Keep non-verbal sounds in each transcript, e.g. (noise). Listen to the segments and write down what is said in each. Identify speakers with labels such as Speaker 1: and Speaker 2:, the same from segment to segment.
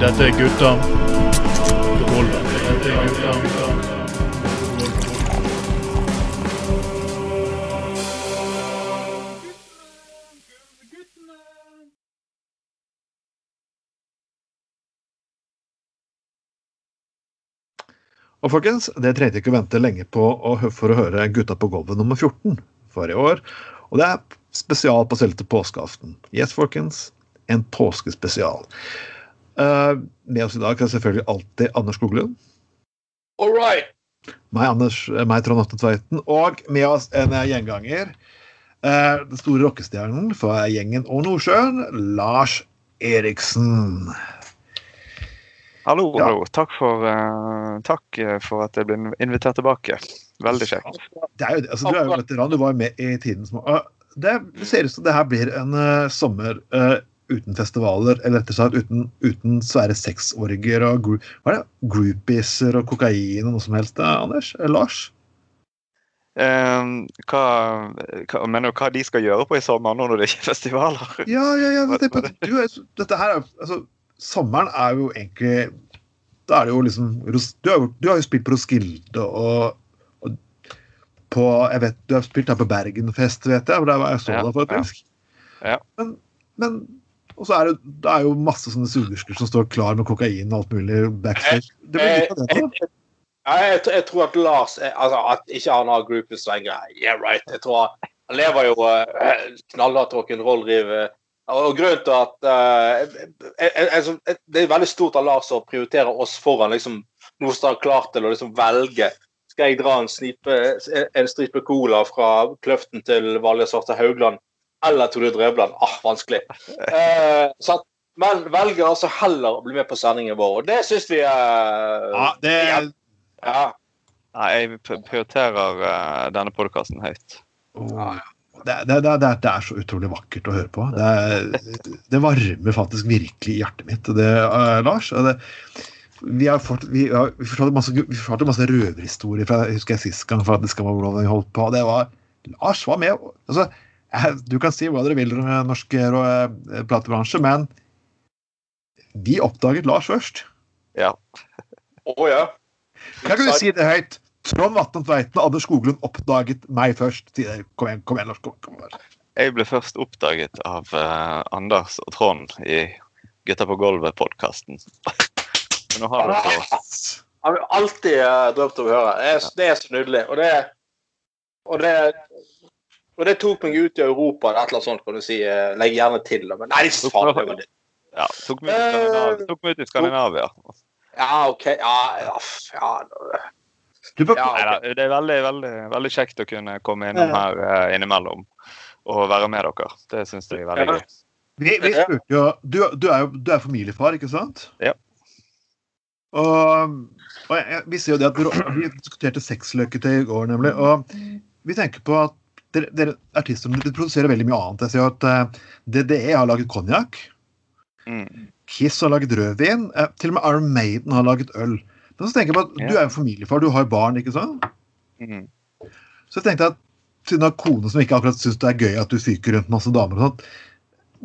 Speaker 1: Dette er gutta.
Speaker 2: Og folkens, det trengte ikke å vente lenge på å, for å høre Gutta på gulvet nummer 14 for i år. Og det er spesial på selve påskeaften. Yes, folkens, en påskespesial. Uh, med oss i dag er selvfølgelig alltid Anders Skoglund.
Speaker 3: All right.
Speaker 2: Meg, Anders, eh, meg Trond Atte Tveiten. Og med oss en eh, gjenganger. Uh, Den store rockestjernen fra gjengen og Nordsjøen, Lars Eriksen.
Speaker 4: Hallo,
Speaker 2: Ja.
Speaker 4: hallo. Takk for, uh, takk for at jeg ble invitert tilbake. Veldig kjekt.
Speaker 2: Det er jo, det. altså, du er jo veteran, du var jo med i tiden som uh, det, ser ut som det her blir en uh, sommer uh, uten festivaler, eller rettere sagt uten, uten svære sexorgier og gro hva er det? groupiser og kokain og noe som helst. eh, Anders? Eh, Lars?
Speaker 4: Eh, hva, hva mener du hva de skal gjøre på i sommer nå når det ikke er festivaler?
Speaker 2: Ja, ja, ja. Det, det, du, dette her er altså, Sommeren er jo egentlig Da er det jo liksom Du har du har jo spilt på Roskilde og, og på jeg vet, Du har spilt her på Bergenfest, vet jeg. hvor Der var jeg så
Speaker 4: Ja,
Speaker 2: deg, faktisk.
Speaker 4: Ja.
Speaker 2: Men, men og så er det, det er jo masse sånne sugersker som står klar med kokain og alt mulig backstage. Det blir litt av det, da.
Speaker 3: Jeg, jeg, tror- jeg tror at Lars altså, At ikke han har groupies lenger. Yeah, right. Jeg tror han, han lever jo uh, knallhardt rock'n'roll-liv. eh, Og grunnen til at uh, jeg, jeg, jeg, Det er veldig stort av Lars å prioritere oss foran liksom, noe som er klart til å liksom, velge. Skal jeg dra en, snipe, en stripe cola fra Kløften til Valje Svarte Haugland eller Tore Drevland? Ah, vanskelig. (laughs) Eh, så at, men velger altså heller å bli med på sendingen vår, og det syns vi er
Speaker 2: Ja, det,
Speaker 3: ja.
Speaker 4: Nei, jeg prioriterer uh, denne podkasten høyt.
Speaker 2: Oh. det, det, det, det, er så utrolig vakkert å høre på. Det, er, det varmer faktisk virkelig i hjertet mitt, det, uh, Lars. og Det, vi har fått, vi har, vi fortalte masse, vi fortalte masse røverhistorier fra jeg husker jeg sist gang for at det skal være hvordan vi holdt på. Det var Lars var med. altså Du kan si hva dere vil om norsk eh, platebransje, men vi oppdaget Lars først.
Speaker 4: Ja.
Speaker 3: Å ja.
Speaker 2: Kan ikke du si det høyt? Trond Vatnan Tveiten og Anders Skoglund oppdaget meg først. Kom igjen, kom igjen, Lars. Kom, kom igjen.
Speaker 4: Jeg ble først oppdaget av uh, Anders og Trond i Gutta på gulvet-podkasten. Nå har dere
Speaker 3: Jeg har alltid eh, drømt om å høre. Det er, det er så nydelig. Og det, og det og det tok meg ut i Europa, eller et eller annet sånt, kan du si. eh, Legg gjerne til. Men nei, faen. det var det.
Speaker 4: ja, tok meg ut i Skandinavia. Tok meg ut i Skandinavia.
Speaker 3: Ja, OK. Ja, ja, ja.
Speaker 2: Du bør,
Speaker 3: Ja.
Speaker 4: Neida, det er veldig, veldig, veldig kjekt å kunne komme innom her eh, innimellom og være med dere. Det syns jeg er veldig
Speaker 3: Ja.
Speaker 4: gøy.
Speaker 2: Vi, vi spurte jo du, du er jo du er familiefar, ikke sant?
Speaker 4: Ja.
Speaker 2: Og, og jeg, vi ser jo det at vi, diskuterte sexløketøy i går, nemlig. Og vi tenker på at dere, dere artister dere produserer veldig mye annet. Jeg ser jo at eh, DDE har laget konjakk.
Speaker 4: Mm.
Speaker 2: Kiss har laget rødvin. eh, til og med Iron Maiden har laget øl. Men så tenker jeg på at du er jo familiefar, du har barn, ikke sant?
Speaker 4: Mm.
Speaker 2: Så jeg tenkte at siden du har kone som ikke akkurat syns det er gøy at du fyker rundt masse damer og sånt,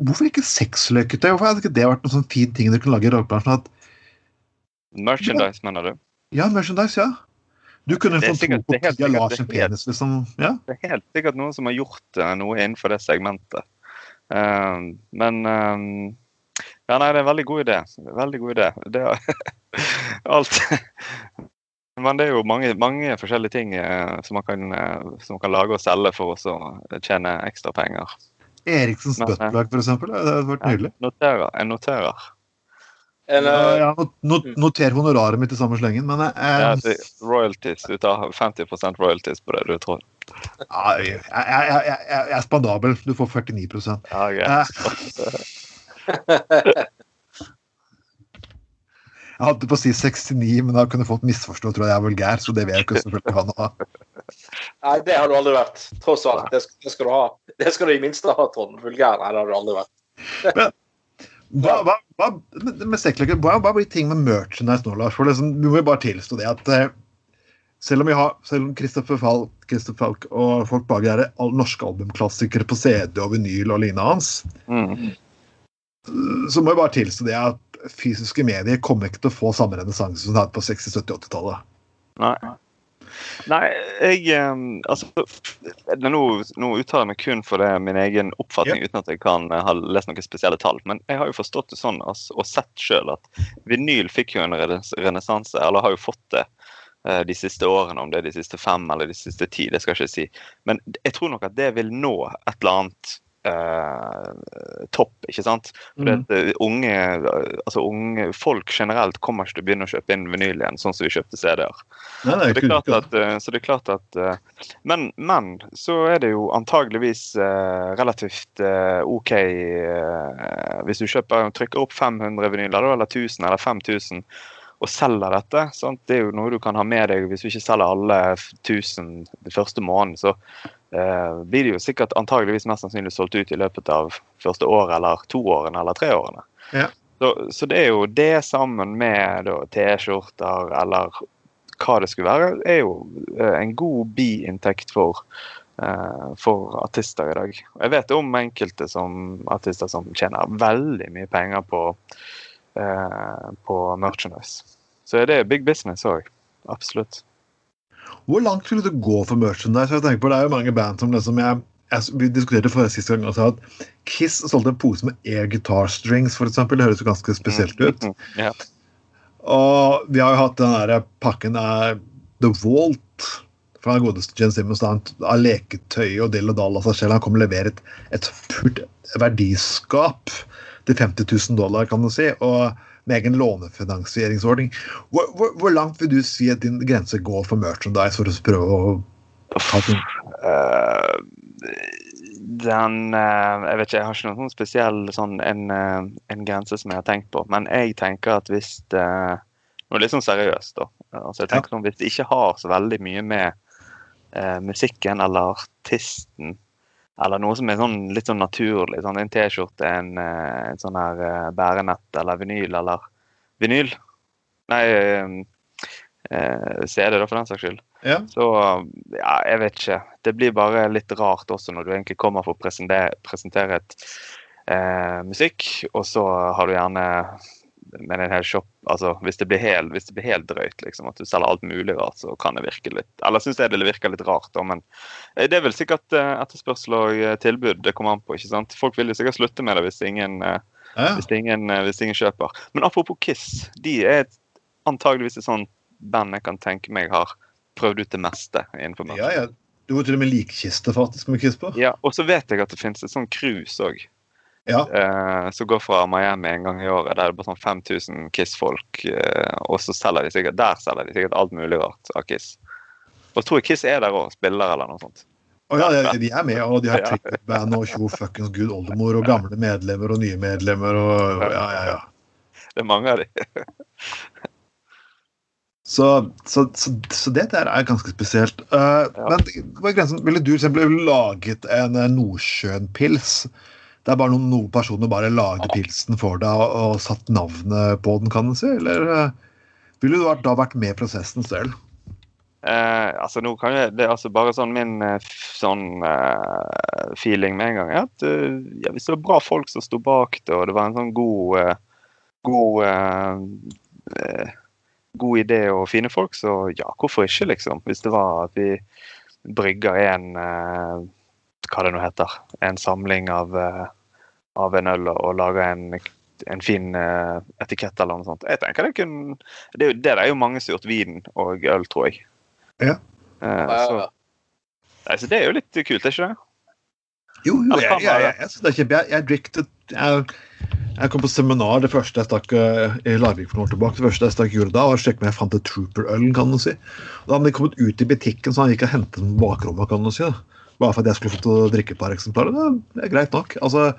Speaker 2: hvorfor ikke sexløketøy? Hvorfor hadde ikke det vært noen sånn fin ting dere kunne lage i rockbransjen? At
Speaker 4: Merchandise, mener du?
Speaker 2: ja, merchandise, ja. Du kunne fått
Speaker 4: sikkert- det er helt
Speaker 2: kopier av
Speaker 4: sikkert-
Speaker 2: Lars
Speaker 4: det
Speaker 2: sin
Speaker 4: er helt-
Speaker 2: penis, liksom. Ja.
Speaker 4: Det er helt sikkert noen som har gjort eh, noe innenfor det segmentet. Um, men um, Ja, nei, det er en veldig god idé. Veldig god idé. Det er (laughs) alt Men det er jo mange, mange forskjellige ting eh, som, man kan, eh, som man kan lage og selge for å tjene ekstra penger.
Speaker 2: Eriksens buttplug, eksempel. Det hadde vært nydelig.
Speaker 4: Noterer. Jeg noterer.
Speaker 3: En,
Speaker 2: Ja,
Speaker 3: eh,
Speaker 2: ja, not, not, noter honoraret mitt i samme slengen, men eh,
Speaker 4: Ja, det- royalties. Du tar 50% royalties på det du tror.
Speaker 2: jeg, jeg, jeg, jeg, jeg er spandabel. Du får 49
Speaker 4: Ja, okay.
Speaker 2: Eh, (laughs) Jeg hadde på å si 69, men da kunne folk misforstå og tro at jeg er vulgær. Så det vil jeg ikke selvfølgelig ha noe av.
Speaker 3: nei, det har du aldri vært. Tross alt. Det skal, det skal du ha. Det skal du i minste ha, Trond. Vulgær. Nei, det har du aldri vært.
Speaker 2: Hva, hva, hva, hva, hva blir ting med merchandise nå, Lars? For liksom, du må jo bare tilstå det at eh, selv om vi har, selv om Christopher Falk, Christopher Falk og folk bak er all norske albumklassikere på CD og vinyl og lignende hans,
Speaker 4: Mm.
Speaker 2: så må vi bare tilstå det at fysiske medier kommer ikke til å få samme renessanse som det hadde på 60-, 70-, 80-tallet.
Speaker 4: Nei. Jeg Altså, nå, nå uttaler jeg meg kun for det min egen oppfatning, uten at jeg kan eh, ha lest noen spesielle tall. Men jeg har jo forstått det sånn altså, og sett sjøl at vinyl fikk jo en renes- renessanse, eller har jo fått det eh, de siste årene, om det er de siste fem eller de siste ti, det skal jeg ikke si. Men jeg tror nok at det vil nå et eller annet eh, topp, ikke sant. For
Speaker 2: Mm.
Speaker 4: at unge, altså unge folk generelt kommer ikke til å begynne å kjøpe inn vinyl igjen, sånn som vi kjøpte CD-er. Så det klart at, eh, så det er klart at eh, men, men så er det jo antageligvis eh, relativt eh, OK eh, hvis du kjøper, trykker opp 500 vinyler, eller 1000 eller 5000 og selger dette. Sant? Det er jo noe du kan ha med deg hvis du ikke selger alle 1000 den første måneden. Så eh, blir det jo sikkert antageligvis mest sannsynlig solgt ut i løpet av første året eller to årene eller tre årene.
Speaker 2: Ja.
Speaker 4: Så, så det er jo det sammen med T-skjorter eller hva det skulle være, er jo eh, en god biinntekt for, eh, for artister i dag. Jeg vet om enkelte som, artister som tjener veldig mye penger på, eh, på merchandise. Så det er big business òg. Absolutt.
Speaker 2: Hvor langt skulle det gå for merchandise? Jeg tenker på, det er jo mange band som liksom jeg, jeg, Vi diskuterte forrige siste gang også at Kiss solgte en pose med air guitar strings, for eksempel. Det høres jo ganske spesielt ut.
Speaker 4: Mm, Ja.
Speaker 2: Og vi har jo hatt den der pakken av The Vault fra den godeste Jen Simmons da, av leketøy og dill og dall av seg selv. Han kommer og leverer et, et pult verdiskap til 50 000 dollar, kan du si. og med egen lånefinansieringsordning. Hvor, hvor, hvor langt vil du si at din grense går for merchandise for å prøve å ta ting?
Speaker 4: Eh, den eh, Jeg vet ikke, jeg har ikke noen sånn spesiell sånn en, eh, en grense som jeg har tenkt på. Men jeg tenker at hvis det Nå det litt sånn seriøst, da. Altså, jeg tenker sånn, Hvis det ikke har så veldig mye med eh, musikken eller artisten eller noe som er sånn, litt sånn naturlig, sånn en T-skjorte, en, eh, en sånn her eh, bærenett eller vinyl eller Vinyl? Nei, eh, eh, CD, da, for den saks skyld.
Speaker 2: Ja.
Speaker 4: Så ja, jeg vet ikke. Det blir bare litt rart også når du egentlig kommer for å presentere, presentere et eh, musikk, og så har du gjerne med en hel shop altså Hvis det blir helt, det blir helt drøyt, liksom, at du selger alt mulig rart, så kan det virke litt Eller syns jeg det virker litt rart, da, men eh, det er vel sikkert eh, etterspørsel og eh, tilbud det kommer an på. ikke sant? Folk vil jo sikkert slutte med det hvis ingen,
Speaker 2: Ja.
Speaker 4: hvis ingen, hvis ingen kjøper. Men apropos Kiss, de er antageligvis et sånt band jeg kan tenke meg har prøvd ut det meste innenfor
Speaker 2: Ja, ja. Du går til og med likkiste faktisk med Kiss på.
Speaker 4: Ja, og så vet jeg at det finnes et sånn cruise òg,
Speaker 2: Ja.
Speaker 4: eh, som går fra Miami en gang i året. Der er bare sånn 5000 Kiss-folk, eh, og så selger de sikkert der selger de sikkert alt mulig rart av Kiss. Og tror jeg Kiss er der òg, spiller eller noe sånt.
Speaker 2: Oh, ja, de- er med, og de har trippelband og tjo fuckings gud oldemor og gamle medlemmer og nye medlemmer og ja, ja, ja.
Speaker 4: Det er mange av de. (laughs)
Speaker 2: Så, så, så, så det der er ganske spesielt. Uh,
Speaker 4: Ja.
Speaker 2: Men er grensen? ville du eksempel laget en eh, Nordsjøen-pils? Der bare noen, noen personer bare lagde pilsen for deg og, og satt navnet på den, kan du si? Eller uh, ville du da vært med i prosessen selv?
Speaker 4: Eh, altså nå kan jeg, Det er altså bare sånn min eh, sånn uh, feeling med en gang. er at uh, ja, Hvis det var bra folk som sto bak det, og det var en sånn god uh, god, eh, eh, god idé og fine folk, så ja, hvorfor ikke, liksom? Hvis det var at vi brygger en eh, Hva det nå heter. En samling av, eh, av en øl og, og lager en, en fin eh, etikett eller noe sånt. Jeg tenker Det kunne, det, er jo- det er jo mange som har gjort vin og øl, tror jeg.
Speaker 2: Ja.
Speaker 4: Eh, så,
Speaker 3: ja.
Speaker 4: nei, så det er jo litt kult, er ikke det?
Speaker 2: Jo, jo, jeg, jeg, jeg, jeg, synes det er kjempegøy. jeg, jeg, drikket, jeg, jeg kom på seminar det første jeg stakk i Larvik for noen år tilbake. Det første jeg stakk gjorde da, var å sjekke om jeg fant et Trooper-øl. kan du si. Da hadde de kommet ut i butikken, så han gikk og hentet den på bakrommet, kan du si. Da. Bare for at jeg skulle fått å drikke et par eksemplarer. Det, er greit nok. Altså,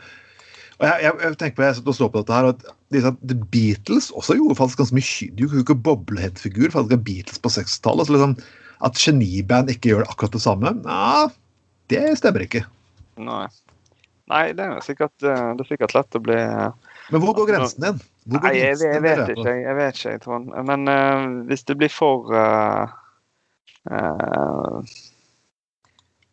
Speaker 2: og jeg, jeg, jeg tenker på, jeg og står på dette her, at disse, The Beatles også gjorde faktisk ganske mye Du jo ikke boblehead-figur, av Beatles på 60-tallet. så liksom, At geniband ikke gjør akkurat det samme, ja, det stemmer ikke.
Speaker 4: Nei. Nei, det er sikkert, eh, det er sikkert lett å bli eh,
Speaker 2: Men hvor går grensen din? Går
Speaker 4: Nei, jeg, jeg vet ikke, jeg vet ikke, Trond. Men uh, hvis det blir for uh,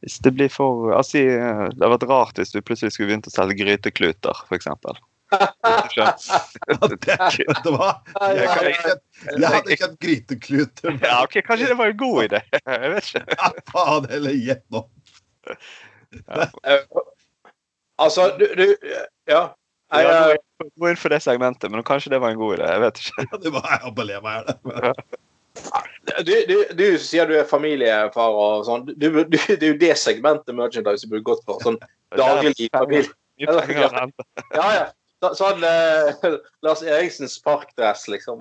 Speaker 4: hvis det blir for altså, eh, Det hadde vært rart hvis du plutselig skulle begynt å selge grytekluter, f.eks. (laughs) (laughs)
Speaker 2: Vet du hva? Jeg hadde kjøpt, hatt grytekluter.
Speaker 4: Ja, ok, Kanskje det var en god idé. (laughs) Jeg vet ikke.
Speaker 2: Ja, faen heller gjett nå.
Speaker 3: Eh, Altså, du, du Ja. Jeg,
Speaker 4: Ja,
Speaker 3: eh,
Speaker 4: du må inn for det segmentet, men kanskje det var en god idé. Jeg vet ikke.
Speaker 2: Ja, Det var jeg bare ler meg i hjel.
Speaker 3: Du, du, du sier du er familiefar og sånn. Du, du, det er jo det segmentet merchandise burde gått for. Sånn daglig familie. Ja, ja. Sånn eh, Lars Eriksens parkdress, liksom.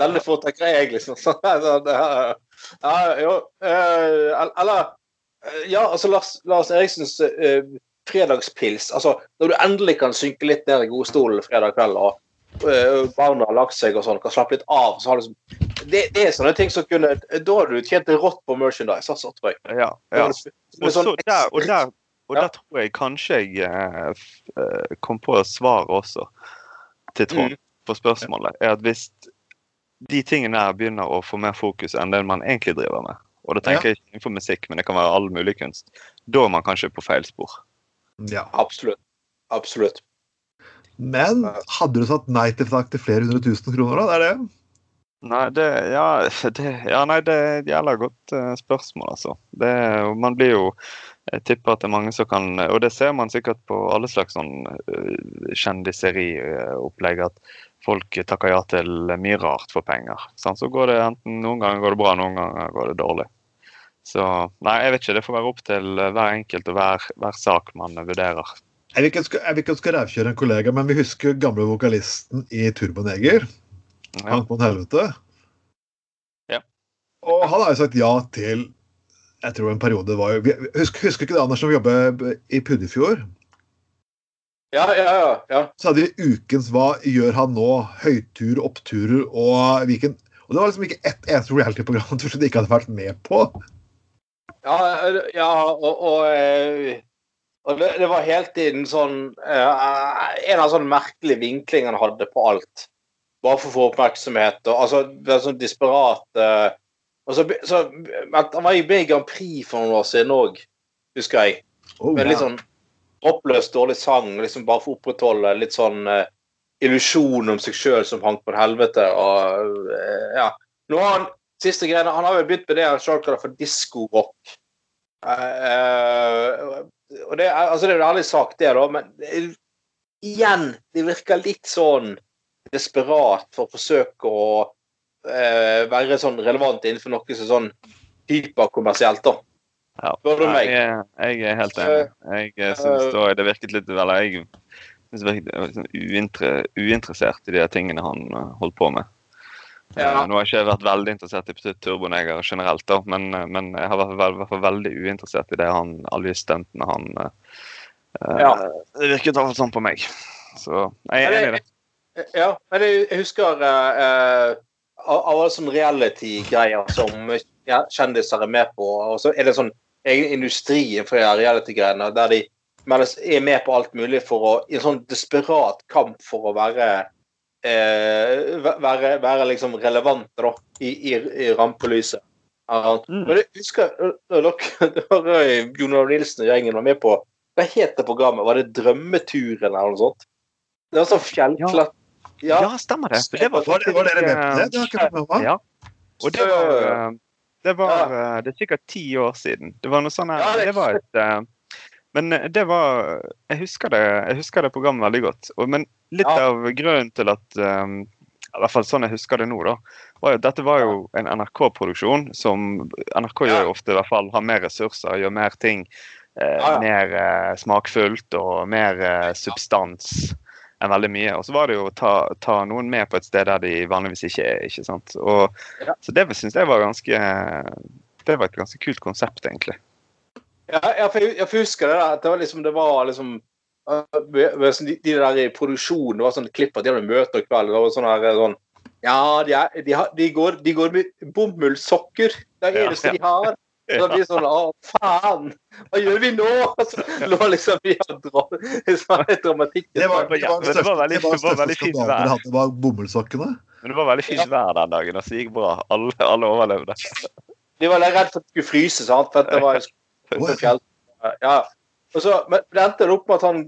Speaker 3: Denne foretrekker jeg, liksom. Sånn, sånn, ja, ja, jo. eh, eller eh, Ja, altså Lars, Lars Eriksens eh, fredagspils. Altså, når du endelig kan synke litt ned i godstolen fredag kveld, og barna har lagt seg og sånn, kan slappe litt av så har liksom, det, det er sånne ting som kunne Da har du tjent rått på merchandise, altså, tror jeg.
Speaker 4: Ja, ja. Og, så
Speaker 3: sånn
Speaker 4: der, og, der, og der tror jeg kanskje jeg eh, eh, kom på svaret også til Trond
Speaker 3: Mm.
Speaker 4: på spørsmålet. er at Hvis de tingene der begynner å få mer fokus enn det man egentlig driver med, og da tenker jeg ikke innenfor musikk, men det kan være all mulig kunst, da er man kanskje på feil spor.
Speaker 2: Ja.
Speaker 3: Absolutt. Absolutt.
Speaker 2: Men hadde du satt nei til takk til flere hundre tusen kroner, da? Det er det?
Speaker 4: Nei, det, ja, det, ja, nei, det er et jævla godt eh, spørsmål, altså. Det, man blir jo Jeg tipper at det er mange som kan Og det ser man sikkert på alle slags sånn uh, kjendiseriopplegg, at folk takker ja til mye rart for penger. Så går det enten Noen ganger går det bra, noen ganger går det dårlig. Så nei, jeg vet ikke. Det får være opp til eh, hver enkelt og hver, hver sak man vurderer.
Speaker 2: Jeg vil ikke jeg vil ikke skal rævkjøre en kollega, men vi husker gamle vokalisten i Turboneger.
Speaker 4: Ja.
Speaker 2: Han på en Helvete.
Speaker 4: Ja.
Speaker 2: Og han har jo sagt ja til Jeg tror en periode var jo Husker, husker ikke det, Anders, som vi jobbet i Puddefjord?
Speaker 3: Ja, ja, ja. ja.
Speaker 2: Så hadde vi ukens Hva gjør han nå? Høytur, oppturer og Viken. Og det var liksom ikke ett eneste reality-program (laughs) som de ikke hadde vært med på.
Speaker 3: Ja, ja og, og, eh, og det, det var hele tiden sånn uh, En av sånne merkelige vinklingene han hadde på alt. Bare for å få oppmerksomhet. Og, altså, det var sånn disparat uh, og så, så, Han var jo med i Grand Prix for noen år siden òg, husker jeg.
Speaker 2: Oh,
Speaker 3: Med litt sånn oppløst dårlig sang, liksom bare for å opprettholde litt sånn uh, illusjon om seg sjøl som hang på en helvete. Og eh, ja. Nå har han siste greiene, han har jo begynt med det han sjøl kaller for diskorock. Uh, og det altså det er en ærlig sak, det, da, men igjen, det virker litt sånn desperat for å forsøke å eh, være sånn relevant innenfor noe som sånn hyperkommersielt, da.
Speaker 4: Ja.
Speaker 3: Spør du meg?
Speaker 4: Jeg, jeg er helt enig. Jeg syns uh, da det virket litt Eller jeg synes det virket uinteressert i de tingene han eh, holdt på med. Eh,
Speaker 3: Ja.
Speaker 4: Nå har jeg ikke vært veldig interessert i Turboneger generelt, da, men, eh, men jeg har vært, vært veldig uinteressert i det han, alle de stuntene han eh, eh,
Speaker 3: Ja.
Speaker 4: Det virket i hvert fall sånn på meg. Så jeg er enig i det.
Speaker 3: Ja, men jeg, husker uh, eh, alle sånne reality-greier som kjendiser er med på, og så er det sånn egen industri for reality-greiene, der de er med på alt mulig for å I en sånn desperat kamp for å være eh, være, være liksom relevante da, i, i, i rampelyset. Ja.
Speaker 4: Mm.
Speaker 3: Men jeg husker dere da Jon Arne Nilsen og gjengen var med på Hva het det programmet? Var det Drømmeturen eller noe sånt? Det var sånn fjellklatt...
Speaker 4: Ja, stemmer det. Det var
Speaker 2: Var, det, var dere med på det? Det ikke jeg fått.
Speaker 4: Ja. Og det var, eh, det var eh, Det er sikkert ti år siden. Det var noe sånn her
Speaker 3: Ja, det-
Speaker 4: Det var et eh, Men eh, det var Jeg husker det, jeg husker det programmet veldig godt. Og, men litt
Speaker 3: Ja.
Speaker 4: av grunnen til at um, I hvert fall sånn jeg husker det nå, da. Var jo, dette var jo en NRK-produksjon som NRK
Speaker 3: Ja.
Speaker 4: gjør ofte i hvert fall har mer ressurser, gjør mer ting. Eh,
Speaker 3: Ja, ja.
Speaker 4: Mer eh, smakfullt og mer eh, substans enn veldig mye. Og så var det jo å ta, ta noen med på et sted der de vanligvis ikke er. ikke sant? Og. Så det syns jeg var ganske Det var et ganske kult konsept, egentlig.
Speaker 3: Ja, for jeg, jeg husker det der, at det var liksom, det var liksom sånn de, de der i produksjonen, det var sånn klipp at de hadde møter i kveld, det var sånn her sånn, ja, de, er, de, har, de, går, de går med bomullsokker, det er det
Speaker 4: Ja,
Speaker 3: ja. de har. Så blir det sånn, å faen, hva gjør vi nå? Så lå liksom vi og dra, dramatikk.
Speaker 2: Det var, det var
Speaker 4: det var veldig-
Speaker 2: det var
Speaker 4: det veldig fint
Speaker 2: skandalen
Speaker 4: vær.
Speaker 2: dere hadde, var bomullssokkene.
Speaker 4: Men det var veldig fint vær den dagen, og så gikk bra. Alle, alle overlevde.
Speaker 3: de var redd for at de skulle fryse, sant? for at det var en på fjell. Ja. Og så, men det endte opp med at han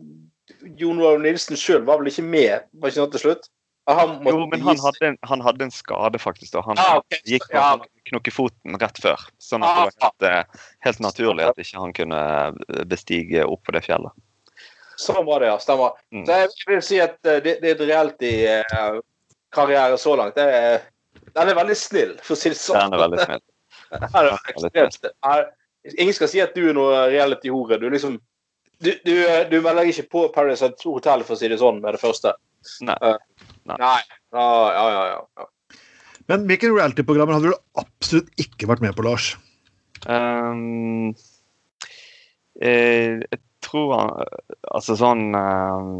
Speaker 3: Jon Roar Nilsen sjøl var vel ikke med var ikke til slutt? Han
Speaker 4: Jo, men han hadde, en, han hadde en skade, faktisk. Og Han
Speaker 3: ah, okay.
Speaker 4: gikk på
Speaker 3: Ja.
Speaker 4: knokkefoten rett før. Sånn at det var helt, eh, helt naturlig at ikke han kunne eh, bestige opp på det fjellet.
Speaker 3: Sånn var det, ja. Stemmer.
Speaker 4: Mm.
Speaker 3: Så jeg vil si at eh, det, det er et reality-karriere så langt. Det er, den er veldig snill, for å si det sånn.
Speaker 4: Den er veldig snill. (laughs)
Speaker 3: Den er. Her- Ingen skal si at du er noe reality-hore. Du liksom du, du, du melder ikke på Paradise Hotel, for å si det sånn, med det første.
Speaker 4: Nei.
Speaker 3: Eh,
Speaker 4: Nei.
Speaker 3: Nei. Ah, ja, ja. ja.
Speaker 2: Men hvilke reality-programmer hadde du absolutt ikke vært med på, Lars?
Speaker 4: Um, jeg, jeg tror han Altså sånn um,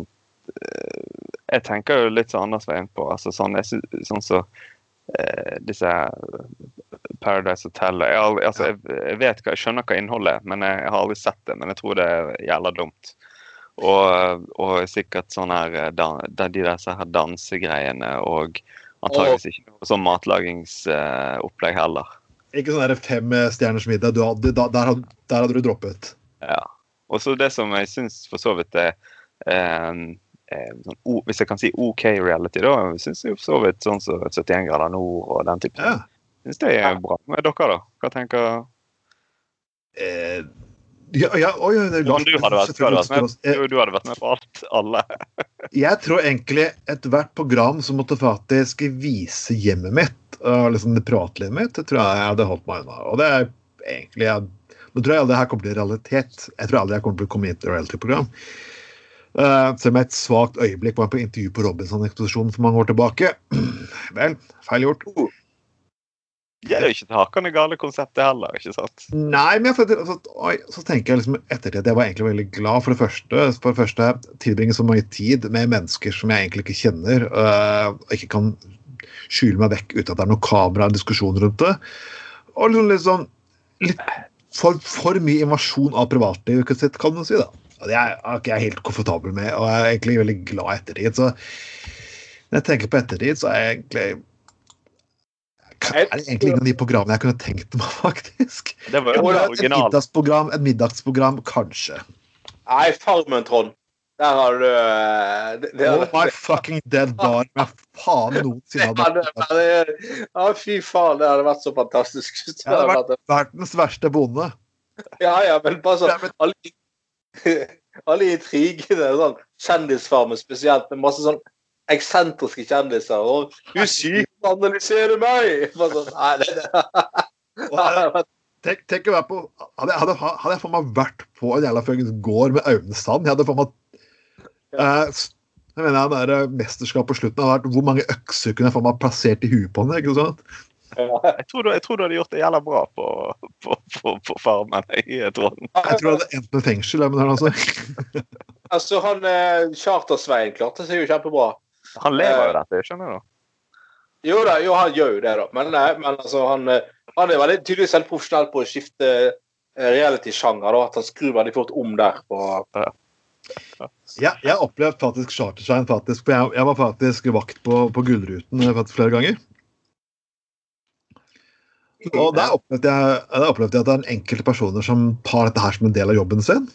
Speaker 4: Jeg tenker jo litt sånn Anders veien på. Altså sånn jeg sånn så eh, disse Paradise Hotel jeg, aldri- altså, jeg, vet hva, jeg skjønner hva innholdet men jeg, har aldri sett det. Men jeg tror det er jævla dumt. Og, og sikkert sånn her eh, de disse her dansegreiene og antageligvis ikke noe sånn matlagingsopplegg heller.
Speaker 2: Ikke sånn der fem stjerners middag. Der, der hadde du droppet.
Speaker 4: Ja. Og så det som jeg syns for så vidt er eh, eh, sånn, o, Hvis jeg kan si OK reality, da syns jeg så vidt sånn som 71 grader nord og den type ting.
Speaker 2: Ja.
Speaker 4: Syns det er bra. Men dere, da? Hva tenker
Speaker 2: Eh, ja, ja, oi, oi, det Lars-
Speaker 4: du hadde vært, du hadde vært med,
Speaker 2: Eh,
Speaker 4: du, du hadde vært med på alt? Alle? (laughs)
Speaker 2: Jeg tror egentlig ethvert program som måtte faktisk vise hjemmet mitt, og liksom det privatlivet mitt, det tror jeg jeg hadde holdt meg unna. Og det er egentlig jeg, Nå tror jeg aldri det her kommer til realitet. Jeg tror aldri jeg kommer til å komme inn i et reality-program. Uh, selv om et svakt øyeblikk var på intervju på Robinson-eksposisjonen for mange år tilbake. (clears throat) Vel, feil gjort.
Speaker 4: Det er jo ikke et hakende gale konsept, det heller. ikke sant?
Speaker 2: Nei, men jeg, følte- altså, så tenker jeg liksom ettertid at jeg var egentlig veldig glad for det første. For det første tilbringe så mye tid med mennesker som jeg egentlig ikke kjenner, øh, og ikke kan skjule meg vekk uten at det er noe kamera og diskusjon rundt det. Og liksom sånn litt for, for mye invasjon av privatlivet sitt, kan man si. da. Og det er ikke jeg helt komfortabel med, og jeg er egentlig veldig glad i ettertid. Så når jeg tenker på ettertid, så er jeg egentlig er det egentlig ingen av de programmene jeg kunne tenkt meg, (laughs) faktisk.
Speaker 4: Det var jo
Speaker 2: Et middagsprogram, et middagsprogram kanskje.
Speaker 3: Nei, Farmen, Trond. Der har du eh, det, det,
Speaker 2: Oh my fucking dead bar. Hva faen noensinne
Speaker 3: det
Speaker 2: hadde
Speaker 3: det, ja, fy faen, det hadde vært så fantastisk. Det
Speaker 2: hadde vært
Speaker 3: vært,
Speaker 2: verdens verste bonde.
Speaker 3: ja, ja, men bare sånn (laughs) alle, intrigene, sånn kjendisfarmen spesielt, med masse sånn eksentriske kjendiser. Og 'Du psykoanalyserer meg!' (laughs) Sånn, nei, det, det, (laughs)
Speaker 2: Tenk, tenk å være på Hadde hadde, hadde jeg for meg vært på en jævla fuckings gård med Aune Sand Jeg hadde for meg eh, jeg mener, det der mesterskapet på slutten hadde vært hvor mange økser kunne jeg for meg plassert i huet på henne. ikke sant?
Speaker 4: Jeg tror, du, jeg tror du hadde gjort det jævla bra på, på, på, på Farmen. Jeg tror.
Speaker 2: Jeg tror det hadde endt med fengsel. Men altså. (laughs)
Speaker 3: Altså, han eh, Charter-Svein klarte seg jo kjempebra.
Speaker 4: Han lever jo dette, skjønner du?
Speaker 3: Jo da, jo, han gjør jo det, da. Men, nei, men altså, han, eh, han er veldig tydeligvis helt profesjonell på å skifte eh, reality-sjanger. At han skrur veldig fort om der. på
Speaker 2: Ja, jeg opplevde faktisk Chartershine, faktisk. For jeg, jeg var faktisk vakt på, på Gullruten eh, faktisk flere ganger. Og der opplevde, jeg, der opplevde jeg at det er enkelte personer som tar dette her som en del av jobben sin.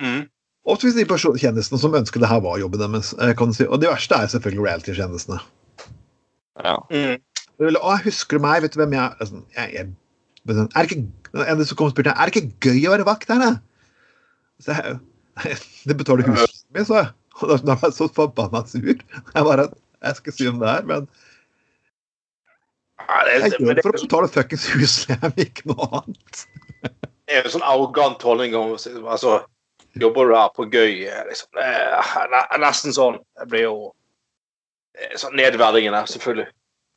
Speaker 3: Mm.
Speaker 2: Ofte hvis de person- kjendisene som ønsker det her var jobben deres. eh, kan du si. Og det verste er selvfølgelig reality-kjendisene.
Speaker 4: Ja.
Speaker 3: Mm.
Speaker 2: Å, husker du meg? Vet du hvem jeg er? Sånn, jeg, jeg er det ikke, en som kom og spurte er det ikke gøy å være vakt her, da? Så jeg, det betaler huset mitt, sa jeg. Og da, da var jeg så forbanna sur. Jeg bare Jeg skal si om det her, men
Speaker 3: Ja, det,
Speaker 2: jeg gjør det for å betale fuckings husleie, ikke noe annet.
Speaker 3: Det er jo en sånn arrogant holdning om altså, Jobber du her på gøy? eh, Liksom. Det er nesten sånn. Det blir jo eh, sånn nedverdigende, selvfølgelig.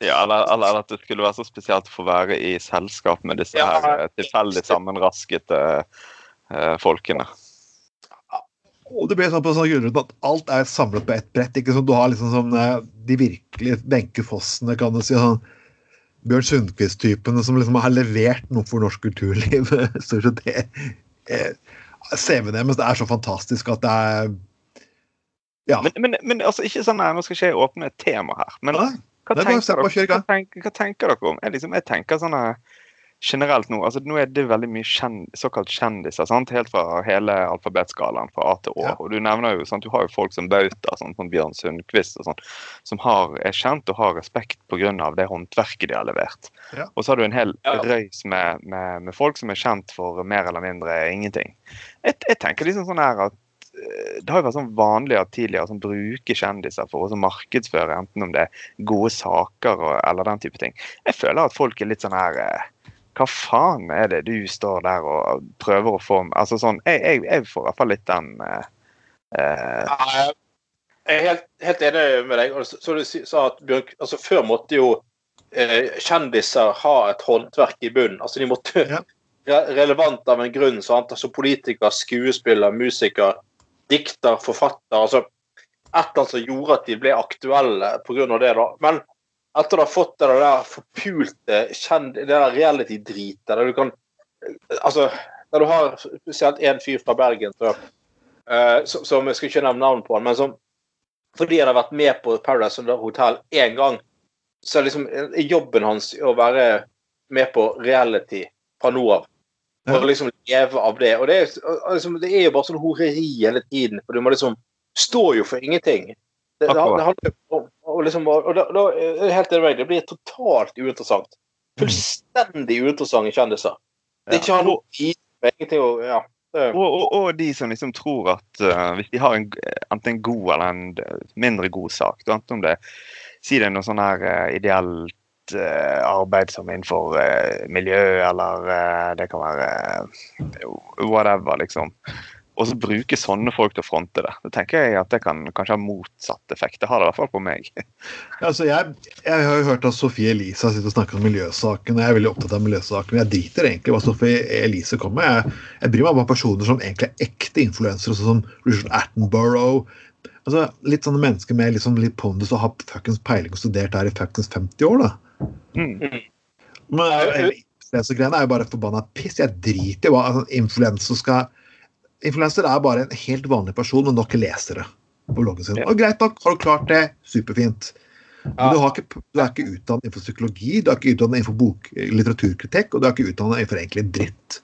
Speaker 4: Ja, eller, eller at det skulle være så spesielt å få være i selskap med disse
Speaker 3: Ja.
Speaker 4: her eh, tilfeldig sammenraskete uh, folkene.
Speaker 2: Og det blir sånn på sånn grunnrunde at alt er samlet på ett brett. ikke sånn, Du har liksom sånn de virkelige Wenche Fossene, kan du si. sånn Bjørn Sundquist-typene som liksom har levert noe for norsk kulturliv. (laughs) Stort sett det. Eh, CV-en deres det er så fantastisk at det er Ja.
Speaker 4: Men, men, men altså, ikke sånn her, nå skal ikke jeg åpne et tema her, men hva
Speaker 2: er
Speaker 4: tenker, dere, hva, tenker, hva tenker dere om? Jeg, liksom, jeg tenker sånn generelt nå altså Nå er det veldig mye kjend, såkalt kjendiser, sant? helt fra hele alfabetskalaen fra A til Å.
Speaker 2: Ja.
Speaker 4: Og du nevner jo, sant? du har jo folk som Bauta, sånn, som Bjørn Sundquist, og sånn, som har, er kjent og har respekt pga. det håndverket de har levert.
Speaker 2: Ja.
Speaker 4: Og så har du en hel
Speaker 3: Ja.
Speaker 4: røys med, med, med folk som er kjent for mer eller mindre ingenting. Jeg, jeg tenker liksom sånn her at eh, det har jo vært sånn vanlig at tidligere som bruker kjendiser for å markedsføre, enten om det er gode saker og, eller den type ting. Jeg føler at folk er litt sånn her eh, Hva faen er det du står der og prøver å få Altså sånn Jeg, jeg, jeg får i hvert fall litt den eh, eh,
Speaker 3: Jeg er helt, helt enig med deg. Så så du sa at Bjørn, altså Før måtte jo eh, kjendiser ha et håndverk i bunnen. Altså De måtte
Speaker 2: Ja. (laughs)
Speaker 3: re- relevant av en grunn. Sant? Altså Politiker, skuespiller, musiker, dikter, forfatter. altså Et eller annet som gjorde at de ble aktuelle pga. det. da. Men etter å ha fått det der forpulte kjend, det der reality-dritet der du kan Altså, der du har spesielt én fyr fra Bergen tror jeg, eh, som, som Jeg skal ikke nevne navn på men som fordi han har vært med på Paradise Hotel én gang, så er liksom er jobben hans å være med på reality fra nå av.
Speaker 2: For
Speaker 3: å liksom leve av det. Og det er, liksom, det er jo bare sånn horeri hele tiden. For du må liksom Står jo for ingenting. Det, det, det handler jo om og liksom, og da, da helt enig det blir totalt uinteressant. Fullstendig uinteressante kjendiser. Det er ikke noe ingenting å Ja.
Speaker 4: Og, og, og de som liksom tror at uh, hvis de har en, enten en god eller en mindre god sak, da, enten om det si det er noe sånn her uh, ideelt uh, arbeid som innenfor miljø, eller det kan være whatever, liksom. Og så bruke sånne folk til å fronte det. Det tenker jeg at det kan kanskje ha motsatt effekt. Det har det i hvert fall på meg.
Speaker 2: Altså, jeg, jeg har jo hørt at Sofie Elise sitter og snakker om miljøsaken. og Jeg er veldig opptatt av miljøsaken. Jeg driter egentlig hva Sofie Elise kommer med. Jeg, jeg bryr meg om personer som egentlig er ekte influensere, sånn som Richard Attenborough. Altså, litt sånne mennesker med liksom litt pondus og har fuckings peiling og studert her i fuckings 50 år, da.
Speaker 4: Mm.
Speaker 2: Men influensegreiene er jo bare forbanna piss. Jeg driter i hva altså, influenser skal Influenser er bare en helt vanlig person med nok lesere på bloggen sin. Og greit nok, har du klart det, superfint. Men du, har ikke, du er ikke utdannet innenfor psykologi, du er ikke utdannet innenfor bok, litteraturkritikk, og du er ikke utdannet innenfor egentlig dritt.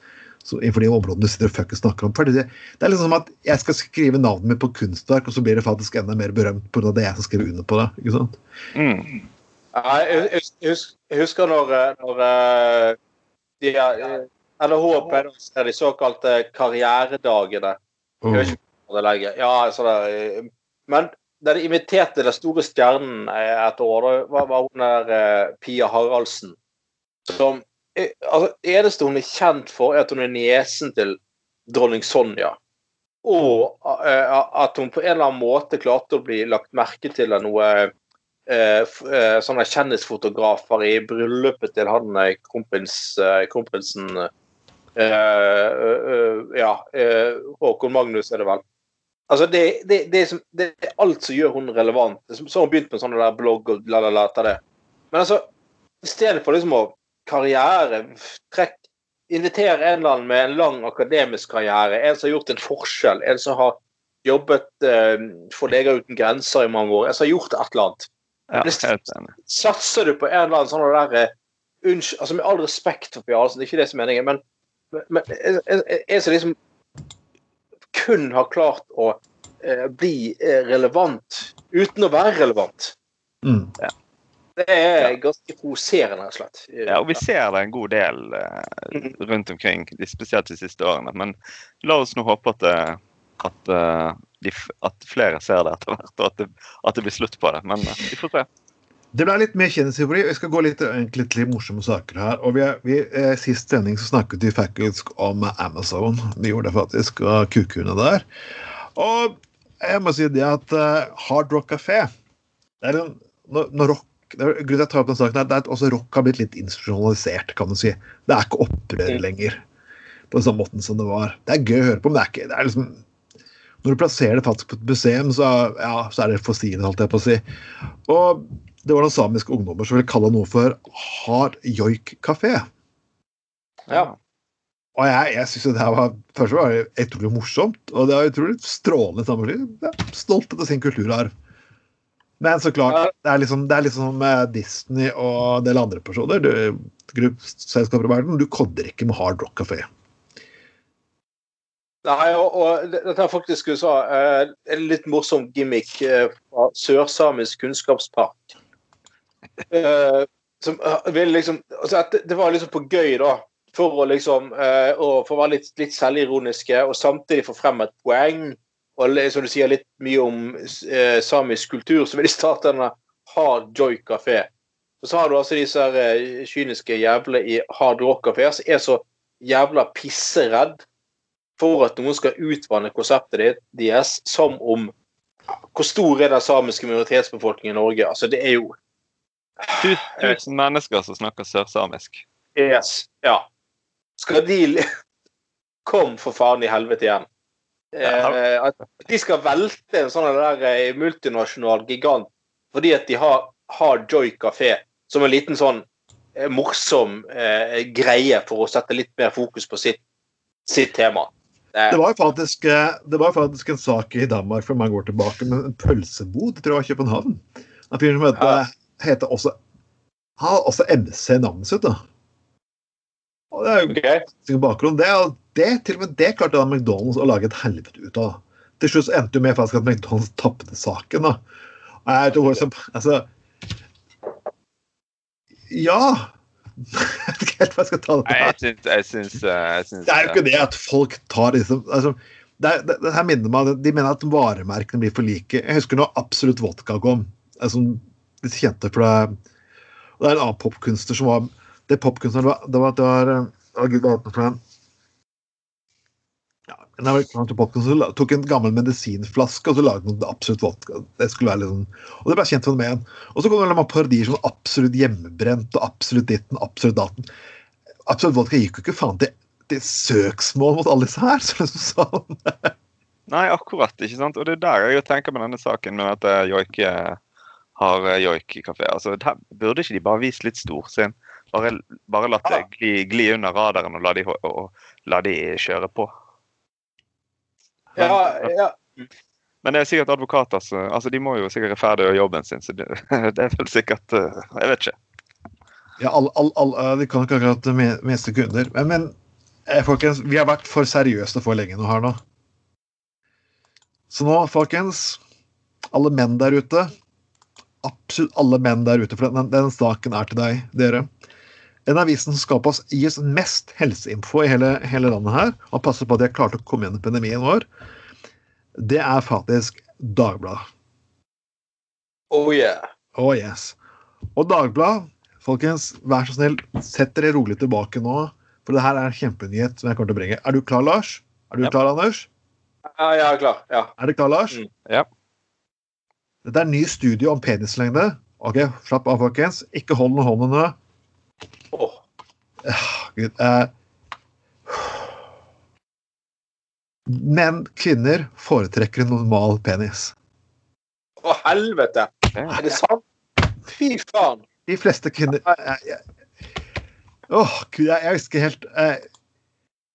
Speaker 2: Så innenfor de områdene du sitter og fuckings snakker om. Fordi det, det er liksom som at jeg skal skrive navnet mitt på kunstverk, og så blir det faktisk enda mer berømt pga. det jeg som skriver under på det. ikke sant?
Speaker 4: Mm.
Speaker 3: Jeg, husker, når, eh, når eh, de er- NHH pleide å se de såkalte karrieredagene. Jeg vet ikke det legger. Ja, altså det, eh, men da de inviterte den store stjernen eh, et år, da var, var hun der eh, Pia Haraldsen. Som altså, Det eneste hun er kjent for, er at hun er niesen til dronning Sonja. Og eh, at hun på en eller annen måte klarte å bli lagt merke til av noe eh, sånne kjendisfotografer i bryllupet til han eh, kronprins, Ja, eh, Håkon Magnus er det vel. Altså, det, det, det, som, det er alt som gjør hun relevant. Som- Så har hun begynt med sånn der blogg og la, la, la, etter det. Men altså, i stedet for liksom å karriere, trekk Invitere en eller annen med en lang akademisk karriere, en som har gjort en forskjell, en som har jobbet eh, for Leger uten grenser i mange år, en som har gjort et eller annet.
Speaker 4: Ja.
Speaker 3: Satser du på en eller annen sånn der eh, unnskyld, altså Med all respekt for Pia Hansen, det er ikke det som er meningen, men, men en, som liksom kun har klart å eh, bli eh, relevant uten å være relevant.
Speaker 2: Mm.
Speaker 3: Det er ganske provoserende, rett og slett.
Speaker 4: Ja, og vi ser det en god del eh, rundt omkring, spesielt de siste årene. Men la oss nå håpe at, det, at, eh, de, at flere ser det etter hvert, og at det, at det blir slutt på det. Men eh, vi får se.
Speaker 2: Det ble litt mer kjendishistorie. Vi skal gå litt, egentlig litt morsomme saker her. Og vi, vi, eh, Sist sending så snakket vi faktisk om Amazon. Vi gjorde det faktisk, og kukuene der. Og jeg må si det at eh, Hard Rock Café det er en, når, når rock det er, grunnen til at jeg tar opp den saken her, det er at også rock har blitt litt institusjonalisert, kan du si. Det er ikke opprør lenger på den samme måten som det var. Det er gøy å høre på, men det er ikke det er liksom Når du plasserer det faktisk på et museum, så, ja, så er det fossile holdt jeg på å si. Og det var noen samiske ungdommer som ville kalle noe for hard joik kafé.
Speaker 3: Ja.
Speaker 2: Og jeg, jeg synes jo det her var først var det utrolig morsomt, og det var utrolig strålende sammenheng. Jeg er stolt etter sin kulturarv. Men så klart, det er liksom, det er liksom Disney og en del andre personer, du, gruppselskaper i verden, du kodder ikke med Hard Rock Café.
Speaker 3: Nei, og, og dette er faktisk du sa, eh, en litt morsom gimmick eh, fra Sørsamisk kunnskapspark. Eh, som ville vil liksom altså at det, var liksom på gøy, da. For å liksom eh, å, For å være litt, litt selvironiske og samtidig få frem et poeng. Og som du sier, litt mye om eh, samisk kultur, så vil de starte denne Hard Joy Café. Og så har du altså disse her, eh, kyniske jævlene i Hard Rock Café som er så jævla pisseredd for at noen skal utvanne konseptet deres som om Hvor stor er den samiske minoritetsbefolkningen i Norge? Altså, det er jo
Speaker 4: Tu- Tusen mennesker som snakker sørsamisk.
Speaker 3: Yes. Ja. Skal de Kom for faen i helvete igjen. Eh, at de skal velte en sånn der eh, multinasjonal gigant fordi at de har, har Joy Café som en liten sånn eh, morsom eh, greie for å sette litt mer fokus på sitt, sitt tema. Eh,
Speaker 2: Det var faktisk, eh, det var faktisk en sak i Danmark for mange år tilbake med en pølsebod, tror jeg, i København. En fyr som heter,
Speaker 3: Ja.
Speaker 2: Heter også har også MC navnet sitt. da. Og det er jo okay. bakgrunn. Det, det, til og med det klarte da McDonald's å lage et helvete ut av. Til slutt endte jo med faktisk at McDonald's tapte saken. da. Og Jeg tror som, altså Ja! (laughs) Jeg vet ikke helt hva jeg skal ta det
Speaker 4: på. eh, jeg syns
Speaker 2: Det er jo ikke det at folk tar liksom altså, det, er- det, det her minner meg, De mener at varemerkene blir for like. Jeg husker når Absolutt Vodka kom. Altså, de kjente for det og Det er en annen popkunstner som var Det popkunstneren var, det var, det var eh, å, Gud, hva for en? En amerikansk popkunstner tok en gammel medisinflaske og så lagde noe Absolutt Vodka. Det skulle være liksom, og det ble kjent fenomen. Og så kom det noen parodier som Absolutt Hjemmebrent og Absolutt ditten, Absolutt daten. Absolutt Vodka gikk jo ikke faen til til søksmål mot alle disse her. (laughs) Så liksom sånn.
Speaker 4: Nei, akkurat. ikke sant? Og det er der jeg tenker med denne saken med at joike joik eh, har eh, joik-kafé. Altså, der burde ikke de bare vist litt storsinn? Bare, bare latt det gli, gli under radaren og la de, og, la de kjøre på.
Speaker 3: Ja, ja.
Speaker 4: Men det er sikkert advokater som altså, De må jo sikkert rettferdiggjøre jobben sin, så det, (laughs) det er vel sikkert eh, Jeg vet ikke.
Speaker 2: Ja, all, all, all, de kan ikke akkurat me- miste kunder. Men, men eh, folkens, vi har vært for seriøse for lenge nå her nå. Så nå, folkens, alle menn der ute Absolutt alle menn der ute, for den, den saken er til deg, dere. En av avisene som skal oss, gi oss mest helseinfo i hele, hele landet her, og passer på at de har klart å komme gjennom pandemien vår, det er faktisk Dagbladet.
Speaker 3: Oh yeah.
Speaker 2: Oh yes. Og Dagbladet, folkens, vær så snill, sett dere rolig tilbake nå. For det her er en kjempenyhet som jeg kommer til å bringe. Er du klar, Lars? Er du
Speaker 4: yep.
Speaker 2: klar, Anders?
Speaker 3: Ja, jeg er klar. Ja.
Speaker 2: Er du klar, Lars?
Speaker 3: Mm.
Speaker 4: Ja.
Speaker 2: Dette er en ny studie om penislengde. Ok, Slapp av, folkens. Ikke hold noen håndene.
Speaker 3: Oh.
Speaker 2: Gud, eh. Men kvinner foretrekker en normal penis.
Speaker 3: Å, helvete! Er det sant? Fy faen!
Speaker 2: De fleste kvinner Åh, oh, Gud, jeg, jeg husker helt eh,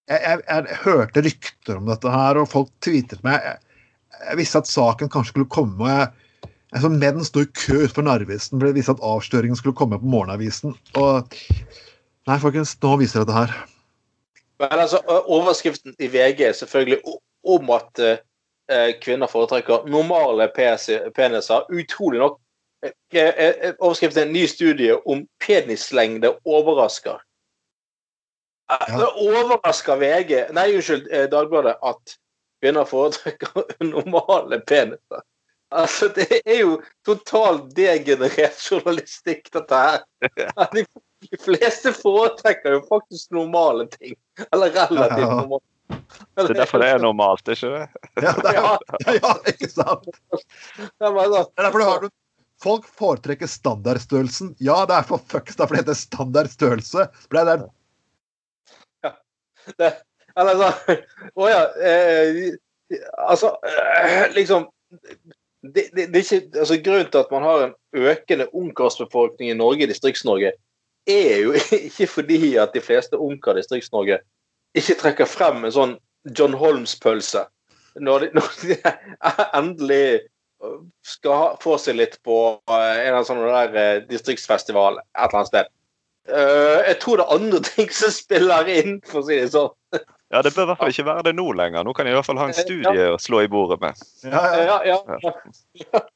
Speaker 2: jeg, jeg, jeg hørte rykter om dette her, og folk tweetet meg. Jeg, jeg visste at saken kanskje skulle komme. og jeg, jeg så Menn sto i kø utenfor Narvesen ble det vist at avsløringen skulle komme på morgenavisen. Og Nei, folkens, nå viser jeg dette her.
Speaker 3: Men altså, overskriften i VG er selvfølgelig om at eh, kvinner foretrekker normale peniser. Utrolig nok. Overskriften er en ny studie om penislengde overrasker.
Speaker 2: Ja.
Speaker 3: Det overrasker VG, nei, unnskyld, Dagbladet, at kvinner foretrekker (laughs) normale peniser. Altså, det er jo totalt degenerert journalistikk, dette her. De, (laughs) de fleste foretrekker jo faktisk normale ting. Eller relativt
Speaker 2: Ja.
Speaker 3: normale.
Speaker 4: Det er derfor det er normalt, ikke det? (laughs)
Speaker 2: Ja, det er,
Speaker 3: Ja.
Speaker 2: ja, (laughs) ja, ikke sant?
Speaker 3: Ja, da-
Speaker 2: Det er derfor du har Folk foretrekker standardstørrelsen. Ja, det er for fucks derfor det heter standardstørrelse. For det er
Speaker 3: det, Eller sånn Å ja. Eh, altså, eh, liksom det, det, det ikke, altså Grunnen til at man har en økende ungkarsbefolkning i Norge, i Distrikts-Norge, er jo (laughs) ikke fordi at de fleste ungkar i Distrikts-Norge ikke trekker frem en sånn John Holmes-pølse når når de (laughs) endelig skal få seg litt på en en annen sånn der eh, distriktsfestival et eller annet sted. Eh, jeg tror det er andre (laughs) ting som spiller inn, for å si det sånn.
Speaker 4: Ja, Det bør i hvert fall ikke være det nå lenger. Nå kan jeg i hvert fall ha en studie å slå i bordet med.
Speaker 2: Ja, ja.
Speaker 3: Ja, ja.
Speaker 2: ja (laughs)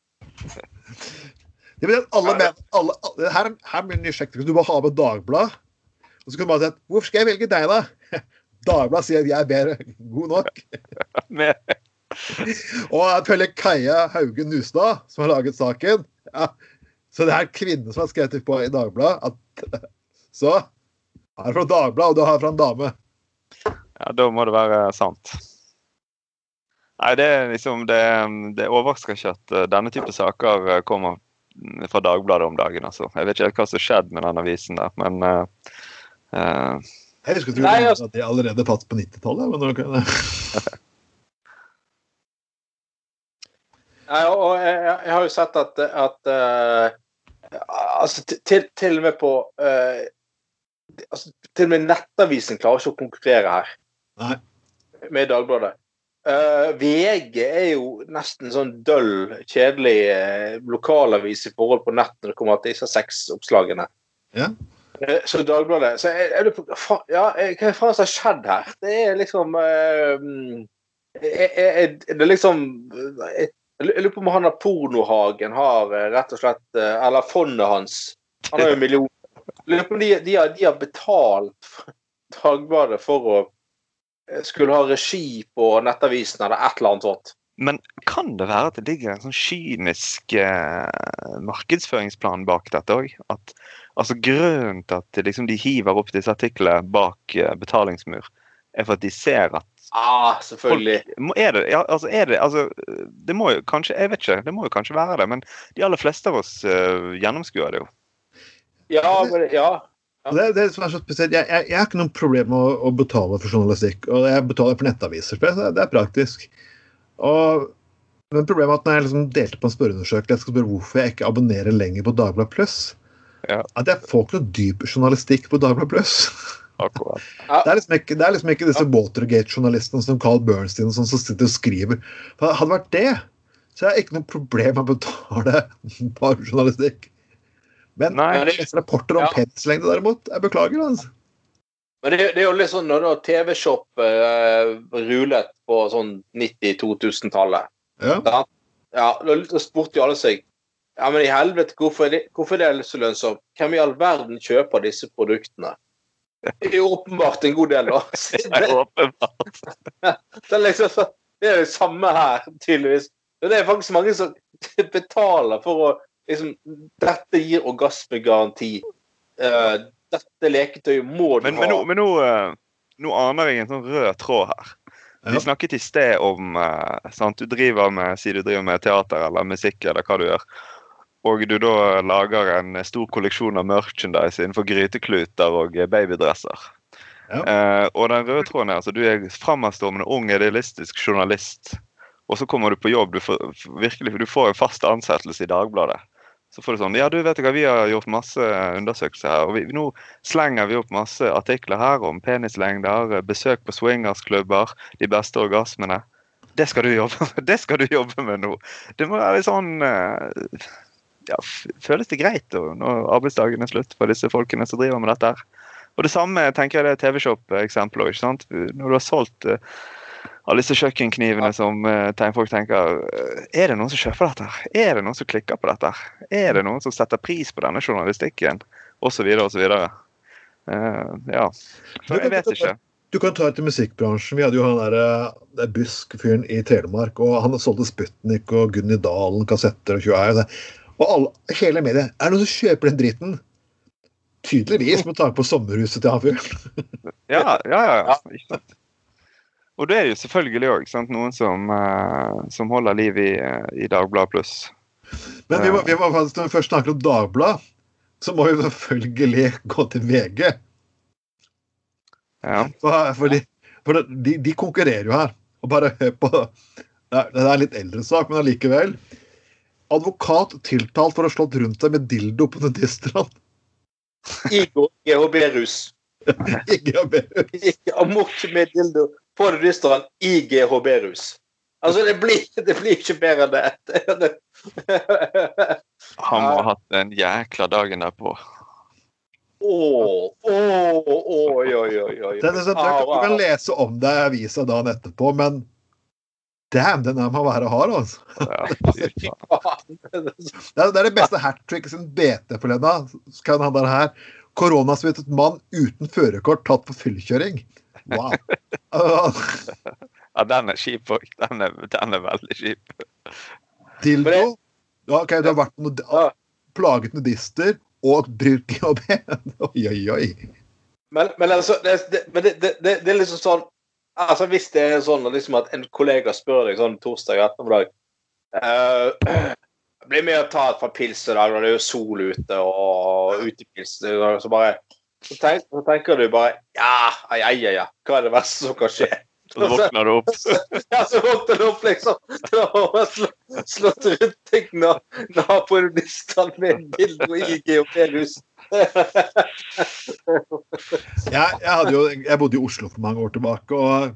Speaker 2: alle med, alle, alle, her, her blir det ny sjekk. Du må ha med Dagblad. Og så kan du bare si at Hvorfor skal jeg velge deg, da? (laughs) Dagbladet sier at jeg er bedre. (laughs) God nok.
Speaker 4: Og
Speaker 2: Og ifølge Kaja Haugen Nustad, som har laget saken ja, Så det er kvinne som har skrevet på i Dagbladet at Så er det fra Dagbladet, og du har det fra en dame.
Speaker 4: Ja, da må det være sant. Nei, det er liksom Det, det overrasker ikke at eh, denne type saker eh, kommer fra Dagbladet om dagen, altså. Jeg vet ikke helt hva som skjedde med den avisen der, men uh, eh,
Speaker 2: Jeg husker
Speaker 3: Nei,
Speaker 2: at
Speaker 3: altså-
Speaker 2: de allerede fantes på 90-tallet. men kan
Speaker 3: Nei, og jeg, jeg jeg har jo sett at, at uh, altså, til, til og med på uh, altså, Til og med Nettavisen klarer ikke å konkurrere her
Speaker 2: Nei.
Speaker 3: med Dagbladet. Uh, VG er jo nesten sånn døll, kjedelig uh, lokalavis i forhold på nett når det kommer til disse sexoppslagene.
Speaker 2: Ja.
Speaker 3: Uh, Så Dagbladet så er, er det, fa- ja, Hva faen som har skjedd her? Det er liksom er, er, er det liksom eh, Jeg lurer på om han har Pornohagen har rett og slett Eller fondet hans. Han har jo (laughs) millioner. Lurer på om de, de, har, de har betalt Dagbladet for å skulle ha regi på Nettavisen eller et eller annet sånt.
Speaker 4: Men kan det være at det ligger en sånn kynisk eh, markedsføringsplan bak dette òg? Altså Grunnen til at liksom, de hiver opp disse artiklene bak eh, betalingsmur, er for at de ser at
Speaker 3: Ah, selvfølgelig.
Speaker 4: må- er det, ja, altså, er det, altså, det må jo kanskje Jeg vet ikke, det må jo kanskje være det, men de aller fleste av oss eh, gjennomskuer det jo.
Speaker 3: Ja, men, ja.
Speaker 2: Det, det som er så spesielt, jeg, jeg, jeg har ikke noe problem med å, å betale for journalistikk. Og jeg betaler for nettaviser. for Det, er praktisk. Og, men problemet er at når jeg liksom delte på en spørreundersøkelse jeg skal spørre hvorfor jeg ikke abonnerer lenger på Dagbladet Pluss,
Speaker 4: Ja.
Speaker 2: at jeg får ikke noe dyp journalistikk på Dagbladet Pluss.
Speaker 4: Akkurat. (laughs)
Speaker 2: Det er liksom ikke, det er liksom ikke disse Watergate-journalistene som Carl Bernstein og sånn som sitter og skriver. For Hadde det vært det, så jeg har ikke noe problem med å betale (laughs) for journalistikk. Men
Speaker 4: Nei.
Speaker 2: jeg leser rapporter om
Speaker 3: Ja.
Speaker 2: penslengde, derimot. Jeg beklager, altså.
Speaker 3: Men det, det er jo litt sånn når TV-Shop eh, rulet på sånn 90-2000-tallet.
Speaker 2: Ja.
Speaker 3: Ja, da da spurte jo alle seg ja, men i helvete, hvorfor er det, hvorfor er det så lønnsomt? Hvem i all verden kjøper disse produktene? Det er jo åpenbart en god del, da. (laughs)
Speaker 4: Det er
Speaker 3: Det,
Speaker 4: åpenbart. (laughs)
Speaker 3: det, er liksom, så- det er det samme her, tydeligvis. Det er faktisk mange som (laughs) betaler for å liksom Dette gir orgasmegaranti. Uh, dette leketøyet må du
Speaker 4: Men,
Speaker 3: ha.
Speaker 4: men, nå, men nå, eh, nå aner jeg en sånn rød tråd her. Vi snakket i sted om uh, sant? Du driver med, Si du driver med teater eller musikk eller hva du gjør. Og du da lager en stor kolleksjon av merchandise innenfor grytekluter og babydresser.
Speaker 2: Ja.
Speaker 4: Eh, og den røde tråden er altså du er fremadstormende ung idealistisk journalist. Og så kommer du på jobb, du får, virkelig, du får en fast ansettelse i Dagbladet. Så får du sånn Ja, du vet ikke, hva, vi har gjort masse undersøkelser her. og vi, Nå slenger vi opp masse artikler her om penislengder, besøk på swingersklubber, de beste orgasmene. Det skal du jobbe med, (laughs) det skal du jobbe med nå. Det må være litt sånn eh, ja, Føles det greit når arbeidsdagen er slutt for disse folkene som driver med dette her? Og det samme tenker jeg det TV-shop-eksempelet òg. Når du har solgt eh, alle disse kjøkkenknivene som eh, ten- folk tenker eh, Er det noen som kjøper dette? Er det noen som klikker på dette? Er det noen som setter pris på denne journalistikken? Og så videre og så videre. Uh, ja. Så jeg vet ikke.
Speaker 2: Du kan ta til musikkbransjen. Vi hadde jo han der, eh, Busk-fyren i Telemark. og Han solgte Sputnik og Gunni Dalen kassetter og tjoei. og det. Og alle, hele mediet Er det noen som kjøper den dritten? Tydeligvis, med tanke på sommerhuset til han fyren.
Speaker 4: Ja, ja, ja. ja. Og det er jo selvfølgelig òg noen som, eh, som holder liv i, eh, i Dagbladet Pluss.
Speaker 2: Men vi må, vi må når vi først snakker om Dagbladet, så må vi selvfølgelig (laughs) gå til VG.
Speaker 4: Ja.
Speaker 2: For, fordi, for de, de konkurrerer jo her. Og bare hør på Det er, er litt eldre sak, men allikevel. Advokat tiltalt for å ha slått rundt seg med dildo på nudiststrand.
Speaker 3: Igor GHB-rus.
Speaker 2: Ikke
Speaker 3: Ikke amok med dildo på nudiststrand i GHB-rus. Altså, det blir, det blir ikke bedre enn det.
Speaker 4: Han må ha hatt den jækla dagen derpå.
Speaker 3: Åh, oi, oi, oi,
Speaker 2: du, kan lese om det i avisa dagen etterpå, men damn, den der må være hard, altså.
Speaker 4: Ja. (laughs)
Speaker 2: Det er, det er det beste hat tricket sin BT forleden. kan han der her Koronasmittet mann uten førerkort tatt for fyllekjøring. Wow. (laughs)
Speaker 4: Ja, den er kjip òg. Den, den er veldig kjip.
Speaker 2: Dildo. Ja, ok, du har vært noe,
Speaker 3: Ja.
Speaker 2: plaget nudister og brukt GHB. (laughs) Oi, oi, oi.
Speaker 3: Men, men altså, det, men det, det, det, det er liksom sånn Altså, Hvis det er sånn liksom at en kollega spør deg sånn torsdag ettermiddag uh, (clears throat) Bli med å ta et par pils i dag, når det er jo sol ute og utepils. Så bare så, tenker, så tenker du bare Ja, ja, ja, ja. Hva er det verste som kan skje?
Speaker 4: Så våkner du opp. (laughs)
Speaker 3: Ja, så våkner du opp, liksom. Og slå- Slått rundt deg når naboen med en og i GOP-hus.
Speaker 2: Jeg, jeg, jo, jeg bodde i Oslo for mange år tilbake, og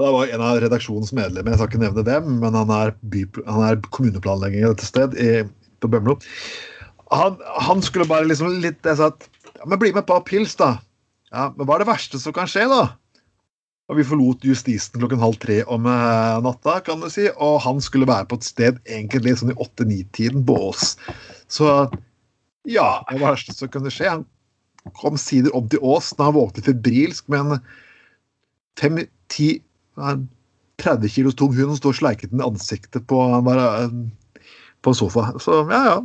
Speaker 2: da var en av redaksjonens medlemmer, jeg skal ikke nevne dem, men han er, by, han er kommuneplanlegger dette sted i, på Bømlo. Han, han skulle bare liksom litt Jeg sa at ja, men bli med par pils, da. Ja, Men hva er det verste som kan skje, da? Og Vi forlot justisen klokken halv tre om eh, natta, kan du si, og han skulle være på et sted egentlig sånn i åtte-ni-tiden på Ås. Så ja, det verste som kunne skje Han kom sider om til Ås da han våknet febrilsk med en fem, ti, en 30 kilos tung hund står sleiket i ansiktet på, eh, på en sofa. Så ja, ja.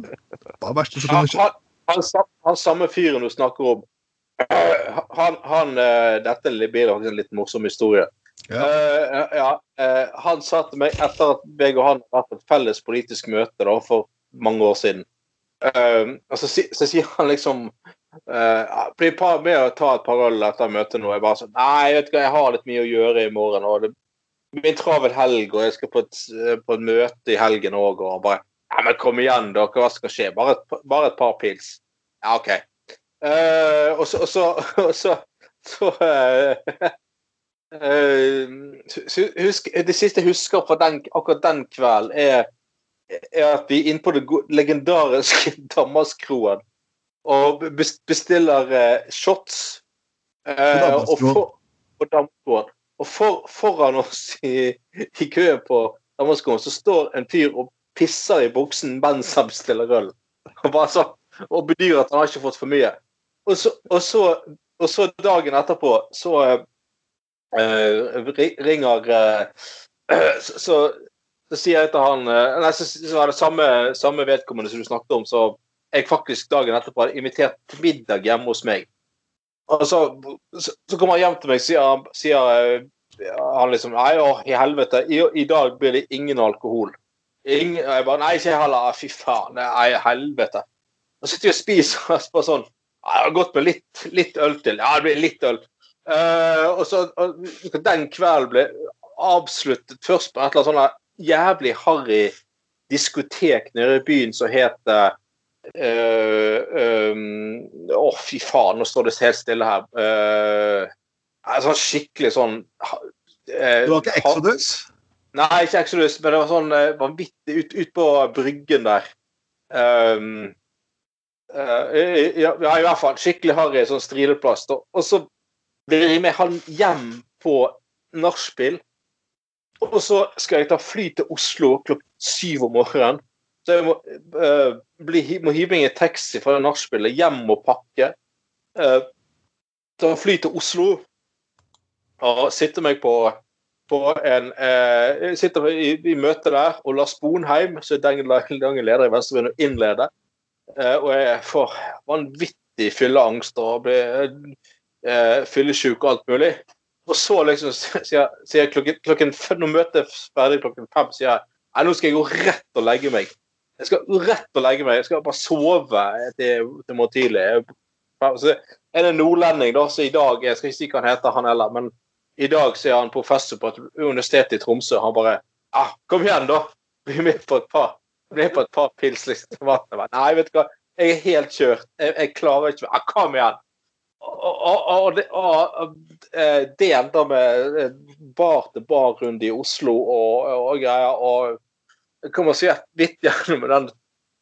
Speaker 2: Hva er verste som
Speaker 3: Han,
Speaker 2: kunne skje?
Speaker 3: han, han samme fyren du snakker om (clears throat) han, han eh, Dette blir faktisk en litt morsom historie.
Speaker 2: Ja.
Speaker 3: Uh, ja, uh, han sa til meg etter at jeg og han hadde hatt et felles politisk møte da, for mange år siden uh, og så, så sier han liksom uh, Blir par med å ta et par øl etter møtet nå. Jeg bare sånn Nei, vet du hva, jeg har litt mye å gjøre i morgen. Og det blir en travel helg, og jeg skal på et, eh, på et møte i helgen òg. Og bare Ja, men kom igjen, dere. Hva skal skje? Bare et, bare et par pils. Ja, OK. Uh, og så, og så, (laughs) og så, så (laughs) uh, uh, husk, Det siste jeg husker fra den, akkurat den kvelden, er, er at vi er inne på det legendariske (laughs) Damaskroen og bestiller eh, shots. eh, og for, Damaskroen. Og for, foran oss i, i køen på Damaskroen så står en fyr og pisser i buksen mens han bestiller øl. Og, så, og bedyrer at han har ikke fått for mye. Og så, og så, og så dagen etterpå så eh, ringer eh, (clears throat) så, sier jeg til han eh, Nei, så, så er det samme, samme vedkommende som du snakket om, så jeg faktisk dagen etterpå hadde invitert til middag hjemme hos meg. Og så, så, så kommer han hjem til meg og sier, sier eh, han liksom Nei, å, i helvete, i, i dag blir det ingen alkohol. Ingen, og jeg bare Nei, ikke jeg heller. Fy faen. Nei, helvete. Og sitter vi og spiser og bare sånn Jeg har gått med litt, litt øl til. Ja, det blir litt øl. Uh, og så og Den kvelden ble avsluttet først på et eller annet sånn jævlig harry diskotek nede i byen som het eh, um, oh, fy faen, nå står det helt stille her. Uh, sånn skikkelig sånn eh,
Speaker 2: Det var ikke Exodus?
Speaker 3: Nei, ikke Exodus, men det var sånn vanvittig ut, ut på bryggen der. Um, uh, ja, ja, i hvert fall. Skikkelig harry sånn strideplass. Og, og så blir jeg med han hjem på nachspiel. Og så skal jeg ta fly til Oslo klokken syv om morgenen. Så jeg må, uh, bli, må hive meg i taxi fra nachspielet hjem og pakke. Uh, fly til Oslo og sitte meg på på en uh, Sitte i, i møte der, og Lars Bonheim, som er den gangen leder i Venstrevind, innleder. Uh, og jeg får vanvittig fylleangst og blir uh, fyllesyk og alt mulig. Og så liksom sier jeg klokken, klokken når møtet er ferdig klokken fem, sier jeg nå skal jeg gå rett og legge meg. Jeg skal rett og legge meg. Jeg skal bare sove til, til morgen tidlig. Så er det en nordlending da, som i dag Jeg skal ikke si hva han heter, han heller. men i dag så er han professor på et universitet i Tromsø. Han bare ah, 'Kom igjen, da! Bli med på et par på et par pils.' liksom. Nei, vet du hva. Jeg er helt kjørt. Jeg, jeg klarer ikke ah, Kom igjen! og, det, eh, enda med eh, bar til bar-runde i Oslo og, og greier. Og jeg kommer så vidt gjennom den,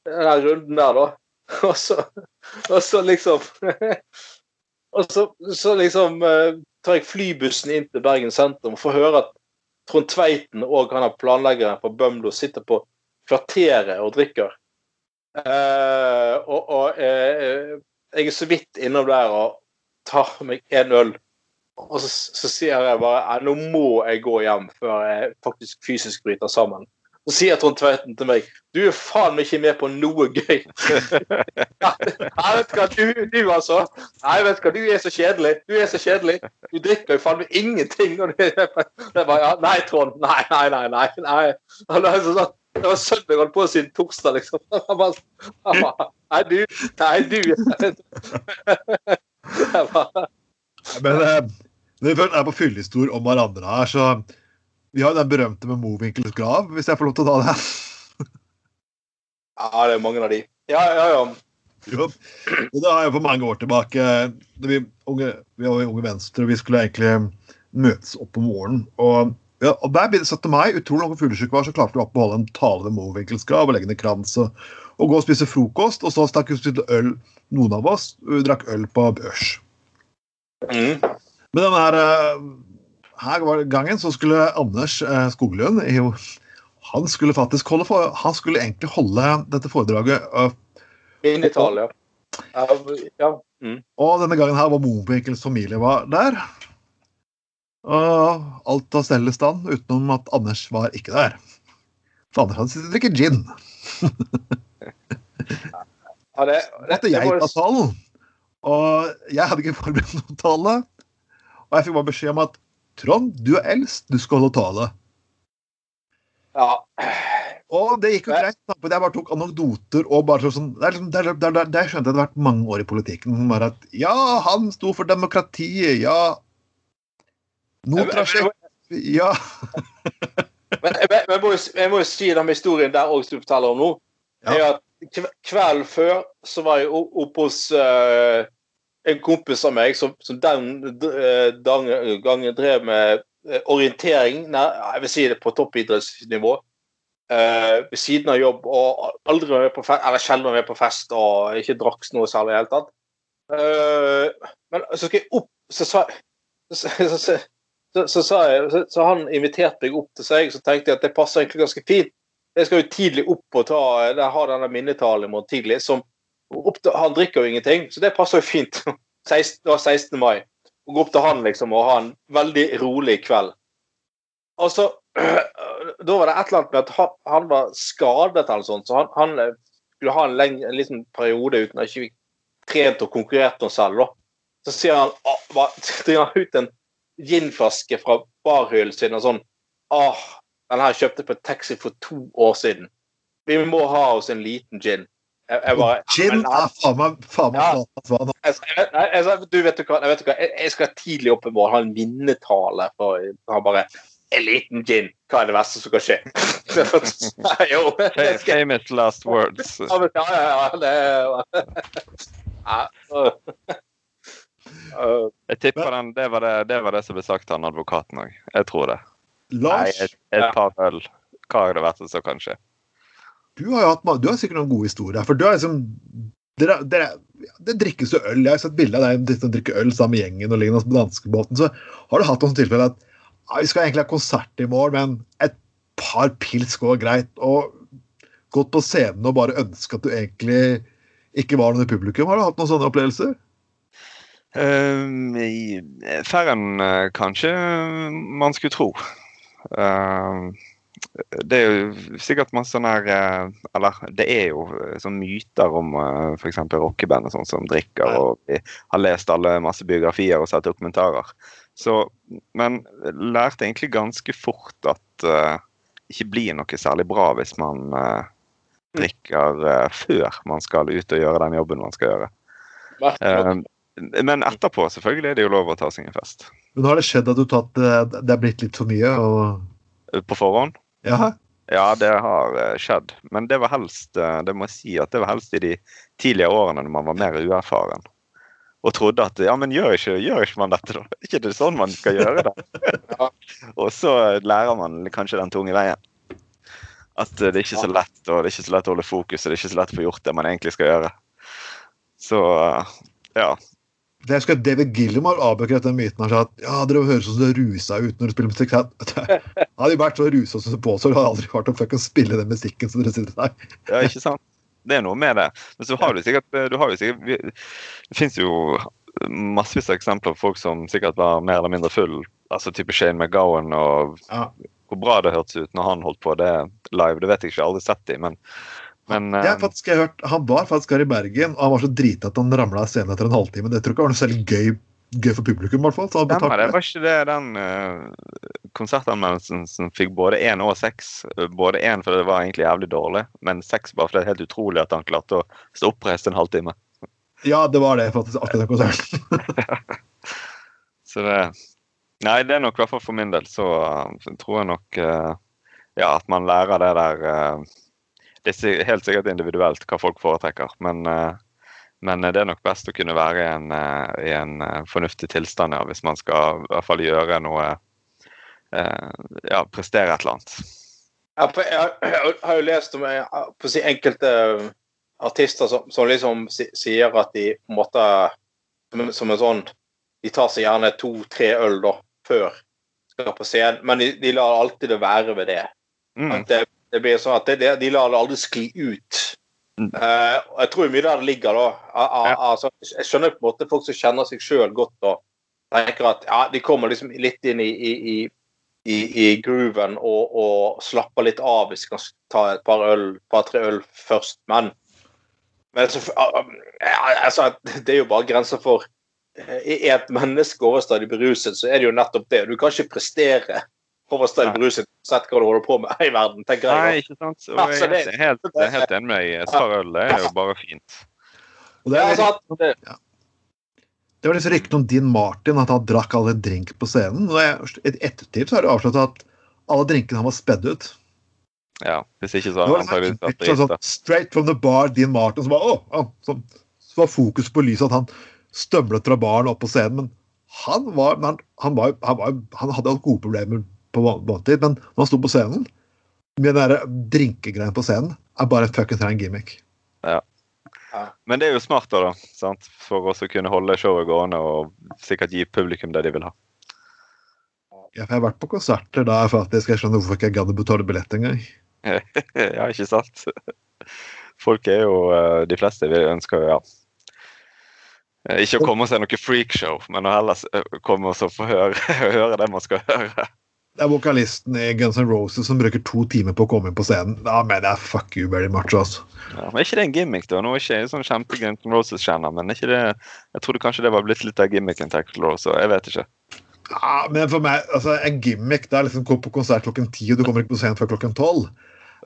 Speaker 3: den runden der, da. (laughs) Og så, og så liksom (laughs) Og så, så liksom eh, tar jeg flybussen inn til Bergen sentrum og får høre at Trond Tveiten og han er planleggeren på Bømlo sitter på kvarteret og drikker. Eh, og, og eh, jeg er så vidt innom der og tar meg en øl. Og så, så sier jeg bare nå må jeg gå hjem før jeg faktisk fysisk bryter sammen. Så sier Trond Tveiten til meg du er faen meg ikke med på noe gøy. Nei, vet hva, du, du altså. Nei, vet hva, du er så kjedelig. Du er så kjedelig. Du drikker jo faen meg ingenting. Og det, det bare, ja, nei, Trond. Nei, nei, nei. nei, nei. Sånn, det var søndag holdt på siden torsdag, liksom. (laughs) Nei, du. Nei, du. (laughs)
Speaker 2: Men eh, når vi først er på fyllestor om hverandre her, så Vi har jo den berømte med Mowinkels grav, hvis jeg får lov til å ta det.
Speaker 3: ja, det er mange av de. Ja, ja, ja.
Speaker 2: Jo, og det har jeg for mange år tilbake. Vi, unge, vi var Unge Venstre, og vi skulle egentlig møtes opp om morgenen. Og, ja, og der ble det 17. mai, utrolig nok fyllesyke var, så klarte vi opp å holde en tale ved Mowinkels grav og legge ned krans og, og, gå og spise frokost. Og så stakk vi ut øl, noen av oss, vi drakk øl på børs.
Speaker 3: Mm.
Speaker 2: Men denne her, eh, det gangen så skulle Anders eh, Skoglund Han skulle faktisk holde for, han skulle egentlig holde dette foredraget.
Speaker 3: i Italia ja.
Speaker 2: Mm. Og denne gangen her var Mowinkels familie var der. Og alt av stell i stand, utenom at Anders var ikke der. For Anders hadde sittet og drikker gin. (laughs)
Speaker 3: ja, det, det,
Speaker 2: det, jeg ta talen. Og jeg hadde ikke forberedt noen tale. Og jeg fikk bare beskjed om at Trond, du er eldst, du skal holde tale.
Speaker 3: Ja.
Speaker 2: Og det gikk jo greit. Jeg bare tok anekdoter og bare sånn Det der, der det, det, det, det skjønte jeg hadde vært mange år i politikken. Bare at ja, han sto for demokratiet. Ja. Notrasjek. Ja. (laughs)
Speaker 3: men må jo, jeg må jo si den historien der òg, som du forteller om nå. Ja. er at Kvelden før så var jeg oppe hos uh, en kompis av meg som, som den den gangen drev med uh, orientering, nei, jeg vil si det på toppidrettsnivå, ved siden av jobb. Og aldri var med på fest, eller sjelden var med på fest og ikke drakk noe særlig i det hele tatt. men så skal jeg opp, så sa så, så, så, så, han inviterte meg opp til seg, så tenkte jeg at det passer egentlig ganske fint. Jeg skal jo tidlig opp og ta jeg har denne minnetalen i morgen tidlig. Som, han drikker jo ingenting, så det passer jo fint. (laughs) 16, det var 16. mai. Å gå opp til han liksom og ha en veldig rolig kveld. Og så (clears throat) Da var det et eller annet med at han, var skadet eller sånt, så han, han eh, skulle ha en, lenge, en liten periode uten å ikke trent og konkurrert noe selv. da. Så sier han, (laughs) han ut en ginflaske fra barhyllen sin og sånn ah, den her kjøpte på taxi for to år siden. Vi må ha oss en liten gin. Jeg, jeg bare,
Speaker 2: gin er faen meg faen meg.
Speaker 3: Du vet du hva, jeg, vet hva, jeg skal tidlig opp i morgen ha en minnetale for han bare en liten gin. Hva er det verste som kan skje? (laughs)
Speaker 4: jo, Famous last words.
Speaker 3: Ja, ja, ja. Det, (laughs) ja.
Speaker 4: Jeg tipper den, det, var det, det var det som ble sagt av han advokaten òg. Jeg tror det.
Speaker 2: Lars,
Speaker 4: Nei, et, et par øl. Hva er det verste som kan skje?
Speaker 2: Du har, hatt, du har sikkert noen gode historier. For du er liksom Det drikkes jo øl. Jeg har sett bilde av deg som drikker øl sammen med gjengen og lignende på danskebåten. Så har du hatt noen tilfeller at ja, vi skal egentlig ha konsert i morgen, men et par pils går greit. Og gått på scenen og bare ønska at du egentlig ikke var noen i publikum. Har du hatt noen sånne opplevelser?
Speaker 4: Uh, færre enn uh, kanskje man skulle tro. Uh, det er jo sikkert masse sånn her uh, Eller det er jo sånn myter om uh, f.eks. rockeband og sånn som drikker, og vi har lest alle masse biografier og sett dokumentarer. Så, men lærte egentlig ganske fort at uh, ikke blir noe særlig bra hvis man uh, drikker før man skal ut og gjøre den jobben man skal gjøre. men etterpå selvfølgelig er det jo lov å ta seg en fest.
Speaker 2: Men har det skjedd at du tatt, det er blitt litt for mye? Og...
Speaker 4: På forhånd?
Speaker 2: Ja.
Speaker 4: ja, det har eh, skjedd. Men det var helst eh, det må jeg si at det var helst i de tidlige årene når man var mer uerfaren. og trodde at ja, men gjør ikke, gjør ikke man dette, da? (laughs) Er ikke det sånn man skal gjøre det? (laughs)
Speaker 3: Ja.
Speaker 4: og så lærer man kanskje den tunge veien. At eh, det er ikke så lett, og det er ikke så lett å holde fokus, og det er ikke så lett å få gjort det man egentlig skal gjøre. Så ja.
Speaker 2: Jeg husker at David Gillemar har avbekreftet den myten. Han sa at ja, dere høres ut som dere rusa ut når dere spiller musikk. (laughs) Hadde de vært så rusa som på, så hadde aldri klart å spille den musikken som dere sitter der.
Speaker 4: Ja, ikke sant? Det er noe med det. Men så har du sikkert, du har jo sikkert Det fins jo massevis av eksempler på folk som sikkert var mer eller mindre full. Altså type Shane McGowan og
Speaker 2: Ja.
Speaker 4: hvor bra det hørtes ut når han holdt på det live. Det vet jeg ikke, jeg har aldri sett dem, men, men
Speaker 2: Det er
Speaker 4: eh,
Speaker 2: faktisk, jeg hørt, Han var faktisk her i Bergen, og han var så drita at han ramla av scenen etter en halvtime. Det tror jeg ikke var noe særlig gøy, gøy for publikum. i hvert fall. Så han
Speaker 4: Stemmer det. Var ikke det den uh, konsertanmeldelsen som fikk både én og seks? Både én fordi det var egentlig jævlig dårlig, men seks bare fordi det er helt utrolig at han klarte å stå oppreist en halvtime.
Speaker 2: Ja, det var det, faktisk. Akkurat den konserten. (laughs)
Speaker 4: Så det Nei, det er nok i hvert fall for min del, så uh, tror jeg nok uh, ja, at man lærer det der uh, Det er helt sikkert individuelt hva folk foretrekker, men, uh, men det er nok best å kunne være i en, uh, i en fornuftig tilstand ja, hvis man skal i hvert fall gjøre noe Ja, prestere et eller annet.
Speaker 3: Ja, jeg, har- jo lest om eh, enkelte eh, artister som, som liksom sier at de på en måte som, en- sånn De tar seg gjerne to-tre øl da, før skal på scenen, men de, de lar alltid det være ved det.
Speaker 4: Mm.
Speaker 3: At det, det blir sånn at det, det, De lar det aldri skli ut.
Speaker 4: Mm.
Speaker 3: Eh, jeg tror mye der det ligger. da. Al- al-
Speaker 4: Ja.
Speaker 3: altså, jeg skjønner på en måte folk som kjenner seg sjøl godt og tenker at ja, de kommer liksom litt inn i, i, i i, i grooven og, og slapper litt av hvis de kan ta et par øl, par-tre øl først. Men, men så, altså, (laughs) det er jo bare grenser for I et menneske overstadig beruset, så er det jo nettopp det. Du kan ikke prestere overstadig beruset uansett hva du holder på med (laughs) i verden, tenker jeg.
Speaker 4: Nei, ikke sant. Og jeg
Speaker 3: Altså,
Speaker 4: er helt, helt, helt enig med deg. Et par øl det er jo bare fint.
Speaker 2: Og det er,
Speaker 3: altså, at, det,
Speaker 2: var disse ryktene om Dean Martin, at han drakk alle drink på scenen. Og I ettertid så har det avslørt at alle drinkene han var spedd ut.
Speaker 4: Ja, Hvis ikke så
Speaker 2: Det
Speaker 4: har han antakeligvis
Speaker 2: det.
Speaker 4: vært drita.
Speaker 2: straight from the bar, Dean Martin. Som var, å, å, som, som var fokus på lyset at han stømlet fra baren opp på scenen. Men han var, men han, han, var, han, var, han hadde alkoholproblemer på måltid, men når han sto på scenen med den der drinkegreien på scenen, er bare en fuckings rein gimmick. Ja.
Speaker 4: Men det er jo smart, da, da sant? for oss å kunne holde showet gående og sikkert gi publikum det de vil ha.
Speaker 2: Ja, for jeg har vært på konserter der faktisk jeg skjønner hvorfor ikke jeg gadd å betale billett engang. (laughs)
Speaker 4: ja, ikke sant? Folk er jo eh, De fleste vi ønsker jo, ja eh, Ikke å komme og se noe freakshow, men å heller eh, komme og få høre, (laughs) høre det man skal høre.
Speaker 2: Det er vokalisten i Guns N' Roses som bruker to timer på å komme inn på scenen. Da mener jeg fuck you very much, altså.
Speaker 4: Ja, men er ikke det en gimmick, da? Nå er ikke jeg sånn kjempe Guns N' Roses-kjenner, men det Jeg trodde kanskje det var blitt litt av gimmicken til Axel Rose, og jeg vet ikke.
Speaker 2: Ja, men for meg, altså, en gimmick det er liksom gå på konsert klokken ti, og du kommer ikke på scenen før klokken tolv.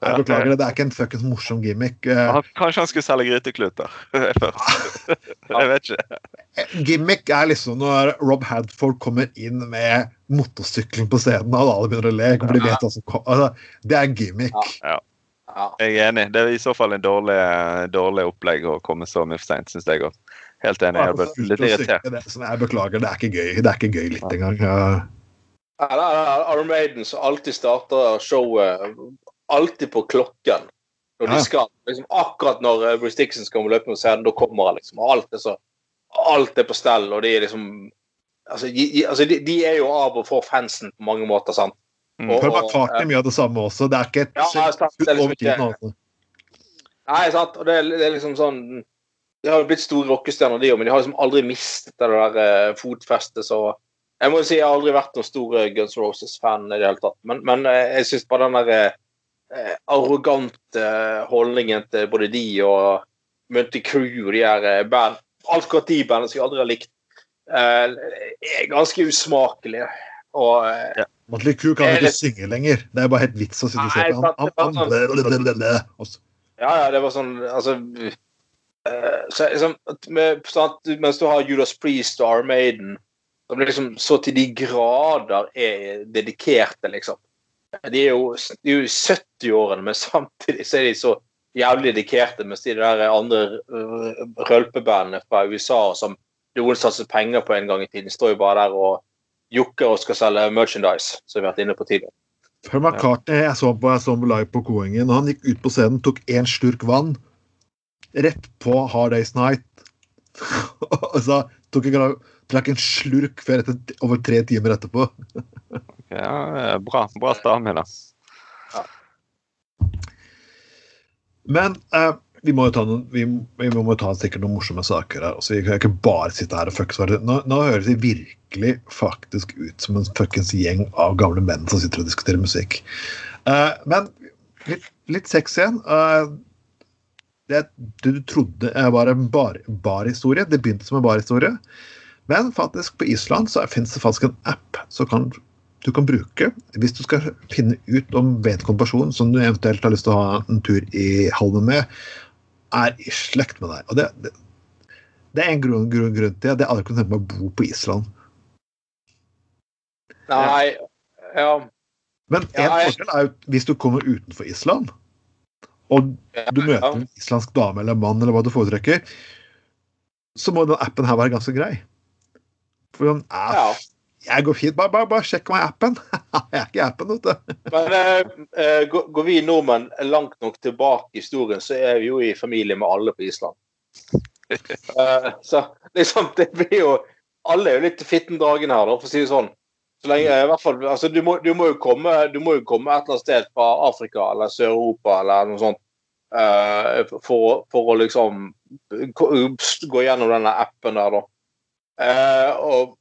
Speaker 2: Jeg beklager det, det er ikke en fuckings morsom gimmick. Eh,
Speaker 4: kanskje han skulle selge grytekluter først. (laughs) jeg vet ikke.
Speaker 2: Gimmick er liksom når Rob Hadford kommer inn med motorsykling på scenen, og alle begynner å le. For de vet hva som altså, det er gimmick.
Speaker 3: ja.
Speaker 4: Jeg er enig. Det er i så fall en dårlig, dårlig opplegg å komme så mye for seint, syns jeg òg. Helt enig. Jeg ble litt irritert.
Speaker 2: Jeg beklager, det er ikke gøy. Det er ikke gøy litt engang. Ja.
Speaker 3: Er Iron Maiden som alltid starter showet alltid på klokken. Når de skal, liksom, akkurat når eh, Bruce Dixon skal løpe på scenen, da kommer han liksom. Alt er, så, alt er på stell, og de er liksom altså, de, altså, de, de er jo av og for fansen på mange måter, sant.
Speaker 4: Mm.
Speaker 3: Og-
Speaker 2: og, McCartney er mye av det samme også. Det er ikke et
Speaker 3: Ja, sant. Det er liksom ikke-
Speaker 2: Altså.
Speaker 3: Nei, sant. Og det, er- det er liksom sånn De har jo blitt store rockestjerner, de òg, men de har liksom aldri mistet det der uh, fotfestet, så Jeg må jo si jeg har aldri vært noen stor eh, Guns Roses-fan i det hele tatt, men, men eh, jeg syns bare den der eh, arrogante holdningen til både de og Munty Crew og de her eh, band Akkurat de bandene som jeg aldri har likt, eh, er ganske usmakelige. Og eh,
Speaker 2: Motley Crew kan
Speaker 3: jo
Speaker 2: ikke synge lenger. Det er bare helt vits å sitte og se på. ham.
Speaker 3: Ja, ja, det var sånn Altså eh, så, liksom, med, Mens du har Judas Priest og Armaden, som liksom så til de grader er dedikerte, liksom. De er jo, de er jo i 70-årene, men (laughs) samtidig så er de så jævlig dedikerte, mens de der andre rølpebandene fra USA som noen satser penger på en gang i tiden. Står jo bare der og jokker og skal selge merchandise, som vi har vært inne på tidligere.
Speaker 2: Paul McCartney jeg så på, jeg så på live på Koengen. Han gikk ut på scenen, tok én slurk vann rett på Hard Days Night. (laughs) og så tok en, en slurk før etter, over tre timer etterpå. (laughs)
Speaker 4: Ja, bra. er bra, bra stamina.
Speaker 2: Men eh, vi må jo ta, noen, vi, vi må ta sikkert noen morsomme saker her. Altså, vi kan ikke bare sitte her og fucks. hverandre. Nå, nå høres det virkelig faktisk ut som en fuckings gjeng av gamle menn som sitter og diskuterer musikk. Eh, men litt, litt sex igjen. Eh, det du trodde var en bar, barhistorie. Det begynte som en barhistorie. Men faktisk på Island så finnes det faktisk en app som kan, du kan bruke hvis du skal finne ut om vedkommende person som du eventuelt har lyst til å ha en tur i halmen med, er i slekt med deg. Og det, det, det er en grunn, grunn, grunn til at jeg aldri kunne tenke meg å bo på Island.
Speaker 3: Nei, ja
Speaker 2: Men en
Speaker 3: Ja, jeg-
Speaker 2: forskjell er jo hvis du kommer utenfor Island, og du møter en islandsk dame eller mann eller hva du foretrekker, så må den appen her være ganske grei. For den er,
Speaker 3: ja.
Speaker 2: Jeg går fint. Bare, bare, bare sjekk meg i appen. (laughs) jeg er ikke i appen, vet du.
Speaker 3: Men eh, eh, går går vi nordmenn langt nok tilbake i historien, så er vi jo i familie med alle på Island. (laughs) Eh, så liksom, det blir jo Alle er jo litt fittendragen her, da, for å si det sånn. Så lenge, i hvert fall, altså, du, må, du, må jo komme, du må jo komme et eller annet sted fra Afrika eller Sør-Europa eller noe sånt eh, for, for å liksom gå gå gjennom denne appen der, da. Eh, og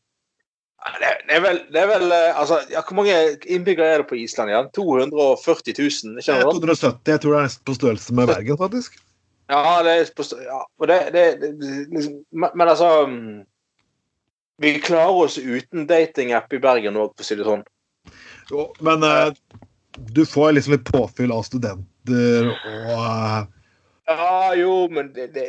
Speaker 3: det, det er vel, det er vel eh, altså, ja, Hvor mange innbyggere er det på Island igjen? 240 000? Ikke sant?
Speaker 2: 270. Jeg tror det er på størrelse med Bergen, faktisk.
Speaker 3: Ja, det er på, ja, det, det, det liksom, men, men altså mm, Vi klarer oss uten datingapp i Bergen òg, for å si det sånn.
Speaker 2: Jo, men eh, du får liksom litt påfyll av studenter og eh,
Speaker 3: Ja, jo, men det, det,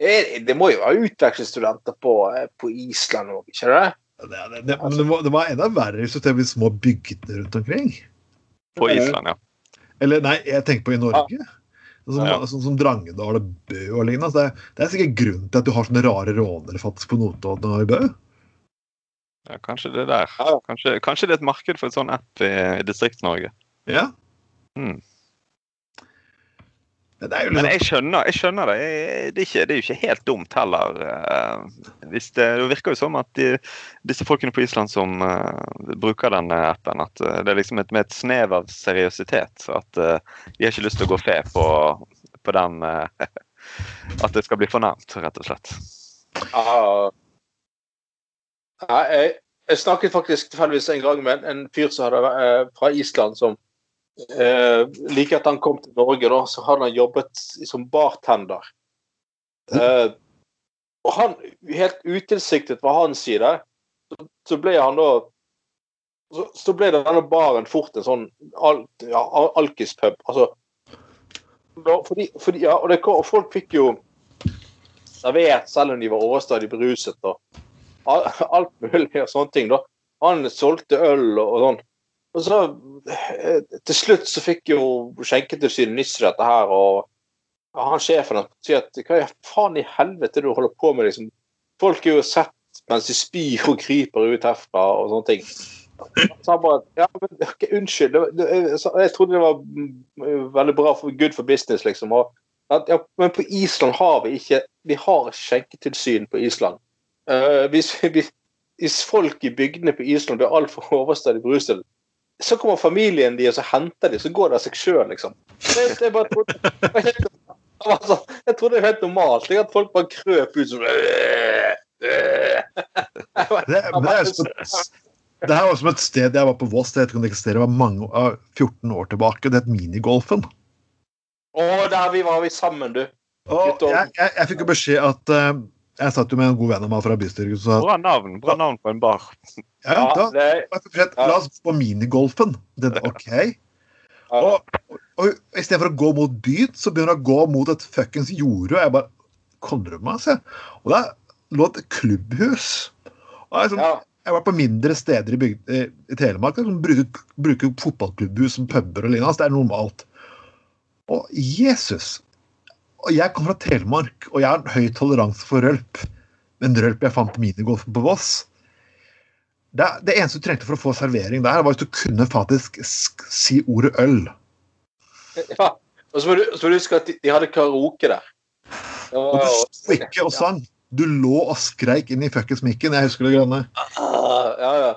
Speaker 3: det, det må jo være utvekslingsstudenter på, eh, på Island òg, ikke det?
Speaker 2: Det, det, det, men det, var, det var enda verre hvis du tenker på små bygdene rundt omkring.
Speaker 4: På Island, ja.
Speaker 2: Eller nei, jeg tenker på i Norge. Sånn som,
Speaker 4: Ja.
Speaker 2: sånn som Drangedal og Bø og lignende. Altså, det, det er sikkert grunnen til at du har sånne rare rånere faktisk på Notodden og i Bø.
Speaker 4: ja. Kanskje det er der. Kanskje, kanskje det er et marked for en sånn app i, i Distrikts-Norge.
Speaker 2: Ja.
Speaker 4: Mm.
Speaker 2: Er jo
Speaker 4: Men
Speaker 2: liksom,
Speaker 4: jeg skjønner, jeg skjønner det. Det er, ikke, det er jo ikke helt dumt heller. eh, Hvis det, det virker jo som at de, disse folkene på Island som uh, bruker denne appen, at eh, det er liksom et, med et snev av seriøsitet. At uh, de har ikke lyst til å gå fe på, på den uh, (laughs) At det skal bli fornærmet, rett og slett.
Speaker 3: Ja. Ja, jeg, jeg snakket faktisk tilfeldigvis en gang med en, en fyr som hadde, fra Island som eh, Like at han kom til Norge, da, så hadde han jobbet som bartender. Eh, og han, helt utilsiktet fra hans side, så, så ble han da så, så ble denne baren fort en sånn al, ja, alkispub. Altså da, fordi, fordi, ja, og, det, og folk fikk jo servert selv om de var overstadig beruset. og (laughs) alt mulig og sånne ting. da. Han solgte øl og, og sånn. Og så eh, til slutt så fikk jo Skjenketilsynet nyss dette her, og han sjefen sier at hva faen i helvete du holder på med, liksom. Folk er jo sett mens de spyr og kryper ut herfra og sånne ting. Så han bare Ja, men okay, unnskyld. Jeg, trodde det var mm, veldig bra for good for business, liksom. Og, at, ja, men på Island har vi ikke Vi har skjenketilsyn på Island. Uh, hvis, hvis folk i bygdene på Island blir altfor overstadig beruset, så kommer familien de, og så henter de, så går det av seg sjøl, liksom. Det, det bare trodde, sånn- jeg trodde det var helt normalt. At folk bare krøp ut sånn
Speaker 2: det, det, er som det her var som et sted jeg var på Voss, jeg det eksisterer, det var mange, ah, 14 år tilbake. Det het Minigolfen.
Speaker 3: Å, der vi var vi sammen, du.
Speaker 2: Og jeg, jeg, jeg fikk jo beskjed at eh, Jeg satt jo med en god venn av meg fra bystyret
Speaker 4: Bra navn bra navn på en bar.
Speaker 2: ja,
Speaker 3: Ja,
Speaker 2: da,
Speaker 3: det,
Speaker 2: La oss gå på minigolfen. Det, OK.
Speaker 3: Og,
Speaker 2: Og, og istedenfor å gå mot byen, så begynner hun å gå mot et fuckings jorde. Og jeg bare Kødder du med meg? Og der lå et klubbhus. Og jeg, som,
Speaker 3: ja.
Speaker 2: jeg var på mindre steder i, bygd, i, i Telemark som bruker, bruker fotballklubbhus som puber og lignende. Altså, det er normalt. Og Jesus! Og jeg kommer fra Telemark, og jeg har en høy toleranse for rølp. Men rølp jeg fant på minigolfen på Voss. Det, det eneste du trengte for å få servering der, var hvis du kunne faktisk sk si ordet øl.
Speaker 3: Ja. Og så må du, så huske at de, de hadde karaoke der. Det
Speaker 2: Og du sto ikke og sang. Du lå og skreik inn i fuckings mikken. Jeg husker det grønne.
Speaker 3: Ah, ja, ja.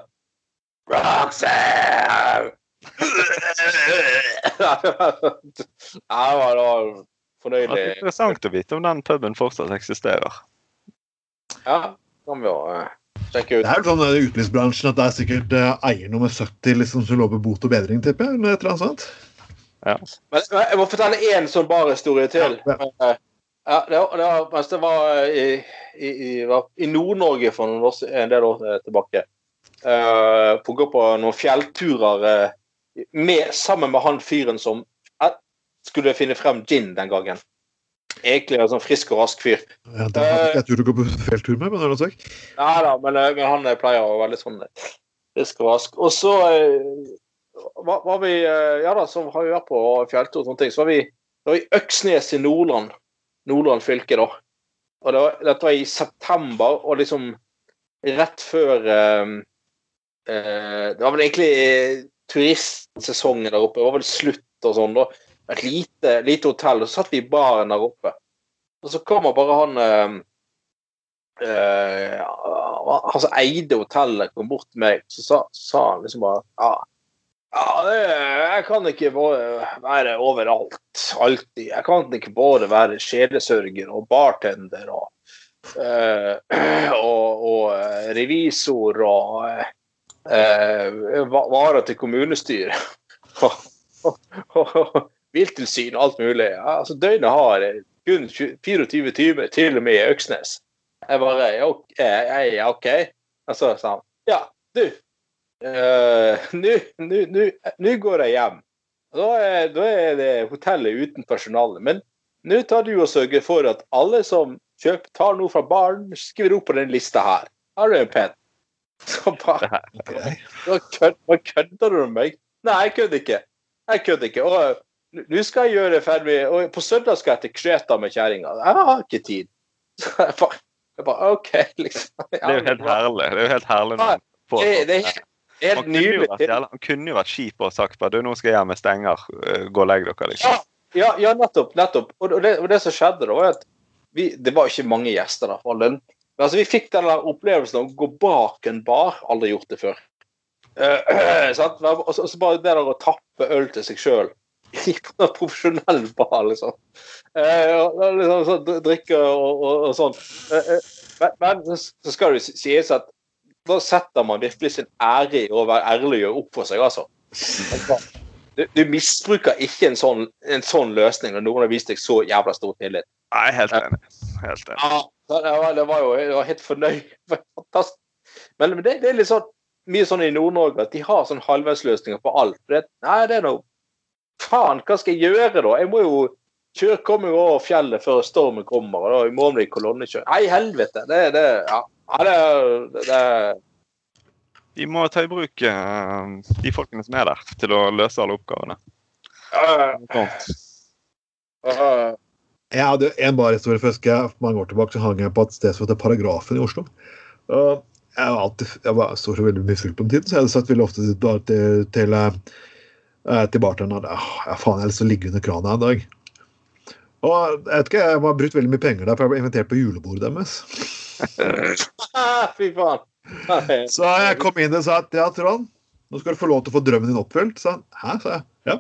Speaker 3: Roxanne! (laughs) ja, det var, det var
Speaker 4: Det er interessant å vite om den puben fortsatt eksisterer.
Speaker 3: Ja, kan vi jo eh, sjekke ut.
Speaker 2: Det er jo sånn i utelivsbransjen at det er sikkert eh, eier nummer 70 liksom, som lover bot og bedring, tipper jeg. Eller et eller annet sånt.
Speaker 3: Ja. men jeg må fortelle én sånn barhistorie til.
Speaker 2: Ja.
Speaker 3: Eh, Ja, det, var- det var, mens det var i, i, i, Nord-Norge for noen år, en del år eh, tilbake. Uh, på å gå på noen fjellturer uh, med, sammen med han fyren som eh, skulle finne frem gin den gangen. Egentlig en sånn frisk og rask fyr.
Speaker 2: Ja, det hadde ikke jeg tur å gå på felttur med, men det er noe sagt.
Speaker 3: Nei da, men, eh, men han eh, pleier å være litt sånn eh, frisk og rask. Og så eh, var, var vi eh, Ja da, så har vi vært på fjelltur og sånne ting. Så var vi, var i Øksnes i Nordland. Nordland fylke, da. Og det var, dette var i september, og liksom rett før eh, eh, Det var vel egentlig eh, turistsesongen der oppe. Det var vel slutt og sånn. da. Et lite, lite hotell. Og så satt vi i baren der oppe. Og så kommer bare han øh, eh, Han som eide hotellet, kom bort til meg så sa, sa han liksom bare ja, ja jeg kan ikke bare være overalt, alltid. Jeg kan ikke både være sjelesørger og bartender og, øh, (clears throat) og, og eh, revisor og øh, va- til kommunestyret. (laughs) vilttilsyn og alt mulig. Ja, altså, døgnet har kun 24 timer, til og med i Øksnes. Jeg bare ja, ok. jeg- OK. Og så sa han ja, du. eh, (laughs) Nå går jeg hjem. Da er, da er det hotellet uten personale. Men nå tar du og sørger for at alle som kjøper, tar noe fra baren, skriver opp på den lista her. Har du en penn? (laughs) Så bare Nå kødder du med meg? Nei, jeg kødder ikke. Jeg kødder ikke. Og øh, nå skal jeg gjøre ferdig Og på søndag skal jeg til Kreta med kjerringa. Jeg har ikke tid. (laughs) Så jeg bare, jeg bare OK, liksom.
Speaker 4: Det er jo helt herlig. Det er jo helt herlig når får
Speaker 3: Det, det er helt, er
Speaker 4: Han kunne, jo vært, jævla- han kunne jo vært kjip og sagt bare, du, nå skal jeg hjem, jeg stenger. eh, Gå og legg dere, liksom.
Speaker 3: Ja, ja, nettopp. nettopp. Og det, og det som skjedde, da, var at vi, det var ikke mange gjester. da. Men altså, Vi fikk den opplevelsen av å gå bak en bar. Aldri gjort det før. (clears throat) Uh, så, og så bare det der å tappe øl til seg sjøl på profesjonell bar, liksom. Eh, og, liksom så, drikke og, og, og sånn. Eh, eh, men, men så- skal det sies at da setter man virkelig sin ære i å være ærlig og opp for seg, altså. Du, du misbruker ikke en sånn, en sånn løsning når noen har vist deg så jævla stor tillit.
Speaker 4: Nei, helt enig. Helt enig.
Speaker 3: Ja, det var, det var jo jeg var helt fornøyd. (laughs) Det Fantastisk. Men, men det, det er litt sånn mye sånn i Nord-Norge at de har sånn halvveisløsninger på alt. Det, nei, det er noe Faen, hva skal jeg gjøre, da? Jeg må jo kjøre, komme jo over fjellet før stormen kommer, og da i morgen blir det kolonnekjøring. Nei, helvete. Det, det, ja. Ja, det, det, det
Speaker 4: Vi må ta i bruk uh, de folkene som er der, til å løse alle oppgavene.
Speaker 3: ja,
Speaker 4: uh,
Speaker 3: ja,
Speaker 2: Jeg hadde en barhistorie for jeg for mange år tilbake så hang jeg på et sted som heter Paragrafen i Oslo. Uh, jeg var alltid, jeg var så, så veldig full på den tiden, så jeg hadde sagt veldig ofte til, til, til, eh, til bartenderen at faen, jeg har lyst til å ligge under krana en dag. Og jeg vet ikke, jeg har brukt veldig mye penger der, for jeg ble invitert på julebordet deres. (laughs)
Speaker 3: Fy faen.
Speaker 2: Så jeg kom inn og sa at ja, Trond, nå skal du få lov til å få drømmen din oppfylt. Så han, hæ, sa jeg. Ja.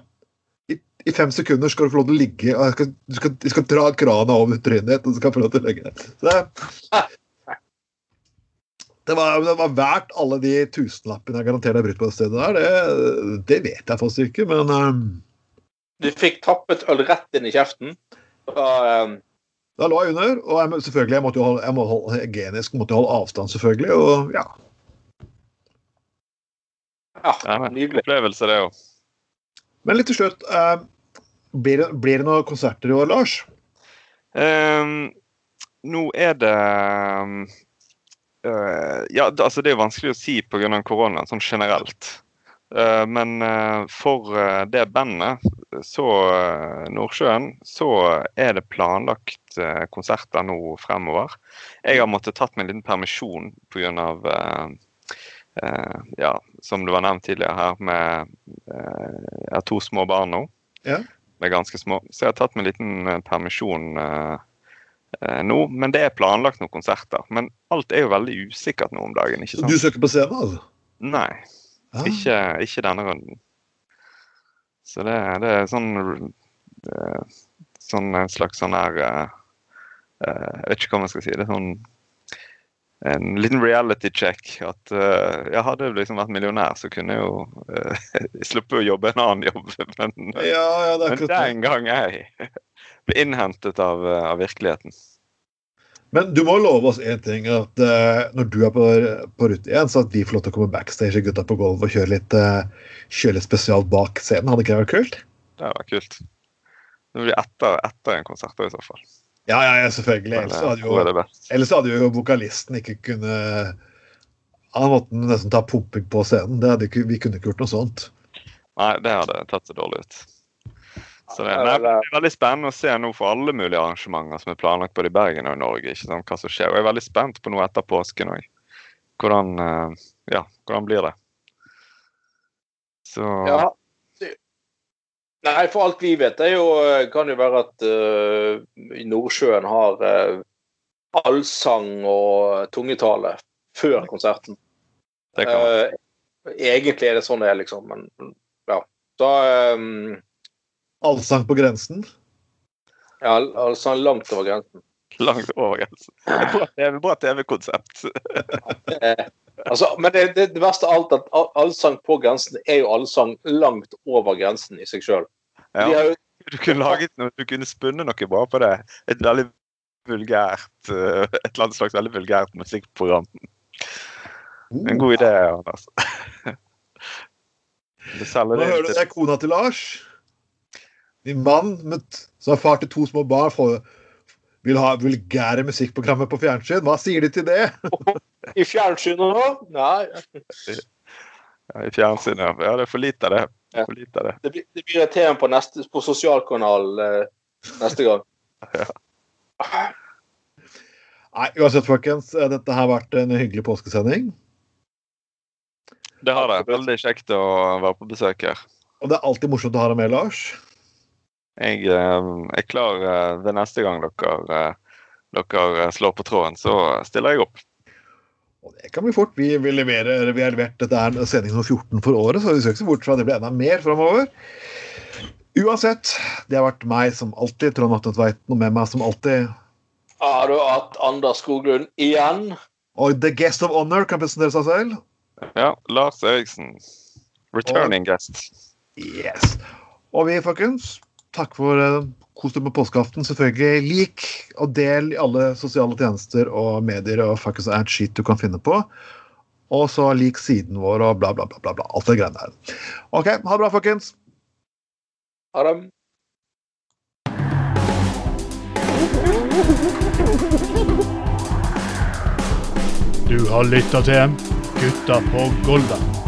Speaker 2: I, I fem sekunder skal du få lov til å ligge, og jeg skal, du skal, jeg skal dra krana over trynet ditt, og så skal jeg få lov til å legge deg. Så det, det, var, det var verdt alle de tusenlappene jeg garanterer har brutt på det stedet der. Det, det vet jeg faktisk ikke, men um,
Speaker 3: Du fikk tappet øl rett inn i kjeften. Da, um,
Speaker 2: da lå jeg under, og jeg, selvfølgelig, jeg måtte jo holde, jeg må holde hygienisk måtte jeg holde avstand, selvfølgelig. Og ja,
Speaker 3: ja, nydelig.
Speaker 4: opplevelse, det òg.
Speaker 2: Men litt til slutt. eh, blir, det, blir det noen konserter i år, Lars?
Speaker 4: Um, nå er det øh, Ja, altså det er vanskelig å si pga. koronaen sånn generelt. Uh, men uh, for det bandet, så Nordsjøen, så er det planlagt konserter nå fremover. Jeg har måttet tatt meg en liten permisjon pga. Uh, uh, ja, som det var nevnt tidligere her, med Jeg har to små barn nå.
Speaker 2: Ja.
Speaker 4: Er ganske små. Så jeg har tatt meg en liten permisjon eh, nå. Men det er planlagt noen konserter. Men alt er jo veldig usikkert nå om dagen. ikke sant?
Speaker 2: du søker på CV, altså?
Speaker 4: Nei,
Speaker 2: Ja.
Speaker 4: ikke, ikke denne runden. Så det, det er sånn eh, Sånn en slags sånn her eh, eh, Jeg vet ikke hva man skal si. Det er sånn en liten reality check. At uh, jeg hadde jeg liksom vært millionær, så kunne jeg jo uh, (laughs) sluppet å jobbe en annen jobb. (laughs) Men,
Speaker 2: Ja, ja, det er
Speaker 4: men den gang jeg ble innhentet av, eh, av virkeligheten.
Speaker 2: Men du må love oss én ting. At uh, når du er på, på rute igjen, så at vi får lov til å komme backstage og Gutta på gulvet og kjøre litt, uh, kjøre litt spesialt bak scenen. Hadde ikke det vært kult?
Speaker 4: Det hadde vært kult. Det blir etter, etter en konsert da, i så fall.
Speaker 2: Ja, ja, ja selvfølgelig. Ellers hadde jo, ellers hadde jo vokalisten ikke kunne Han måtte nesten ta pumping på scenen. Det hadde vi kunne ikke gjort noe sånt.
Speaker 4: Nei, det hadde tatt seg dårlig ut. Så det, nei, det er veldig spennende å se nå for alle mulige arrangementer som er planlagt både i Bergen og i Norge. ikke sant, hva som skjer. Og jeg er veldig spent på noe etter påsken òg. Hvordan, eh, ja, hvordan blir det? Så
Speaker 3: Ja. Nei, for alt vi vet, det jo, kan jo være at uh, Nordsjøen har uh, allsang og tungetale før konserten. Eh, egentlig er det sånn det er, liksom. Men ja. Så eh,
Speaker 2: Allsang på grensen.
Speaker 3: ja, allsang langt over grensen.
Speaker 4: langt over grensen. Det er bra TV bra TV-konsept.
Speaker 3: Altså, men det, det, det verste av alt at allsang på grensen er jo allsang langt over grensen i seg sjøl.
Speaker 4: Ja, du kunne laget noe, du kunne spunnet noe bra på det. Et veldig vulgært eh, Et eller annet slags veldig vulgært musikkprogram. En god idé, Anders.
Speaker 2: Nå hører du, det er kona til Lars. Din mann med, som er far til to små barn, får, vil ha vulgære musikkprogrammer på fjernsyn. Hva sier de til det? (laughs)
Speaker 3: I fjernsynet nå? Nei.
Speaker 4: ja, i fjernsynet. Ja, det er for lite av det.
Speaker 3: Ja.
Speaker 4: For lite av det.
Speaker 3: Det blir, det blir et tema på, neste, på sosialkanal eh, neste gang. (laughs)
Speaker 2: Nei, uansett, folkens. eh, Dette har vært en hyggelig påskesending.
Speaker 4: Det har det. Veldig kjekt å være på besøk her.
Speaker 2: Og det er alltid morsomt å ha deg med, Lars.
Speaker 4: Jeg eh, er klar eh, ved neste gang dere, eh, dere slår på tråden, så stiller jeg opp.
Speaker 2: Og det kan bli fort. Vi, vi, leverer, vi har levert dette er sending nummer 14 for året, så vi søker ikke se bort fra at det blir enda mer framover. Uansett, det har vært meg som alltid, Trond Atten Tveiten, og med meg som alltid
Speaker 3: Har du hatt Anders Skoglund igjen?
Speaker 2: Og The Guest of Honor kan presentere seg selv.
Speaker 4: Ja, Lars Eriksen. Returning guest.
Speaker 2: Yes. Og vi, folkens, takk for uh, kos deg med påskeaften. Selvfølgelig lik og del i alle sosiale tjenester og medier og fuckings and shit du kan finne på. Og så lik siden vår og bla, bla, bla. bla, bla. Alt det greiene der. OK, ha det bra, folkens.
Speaker 3: Ha det.
Speaker 1: Du har lytta til Gutta på Golda.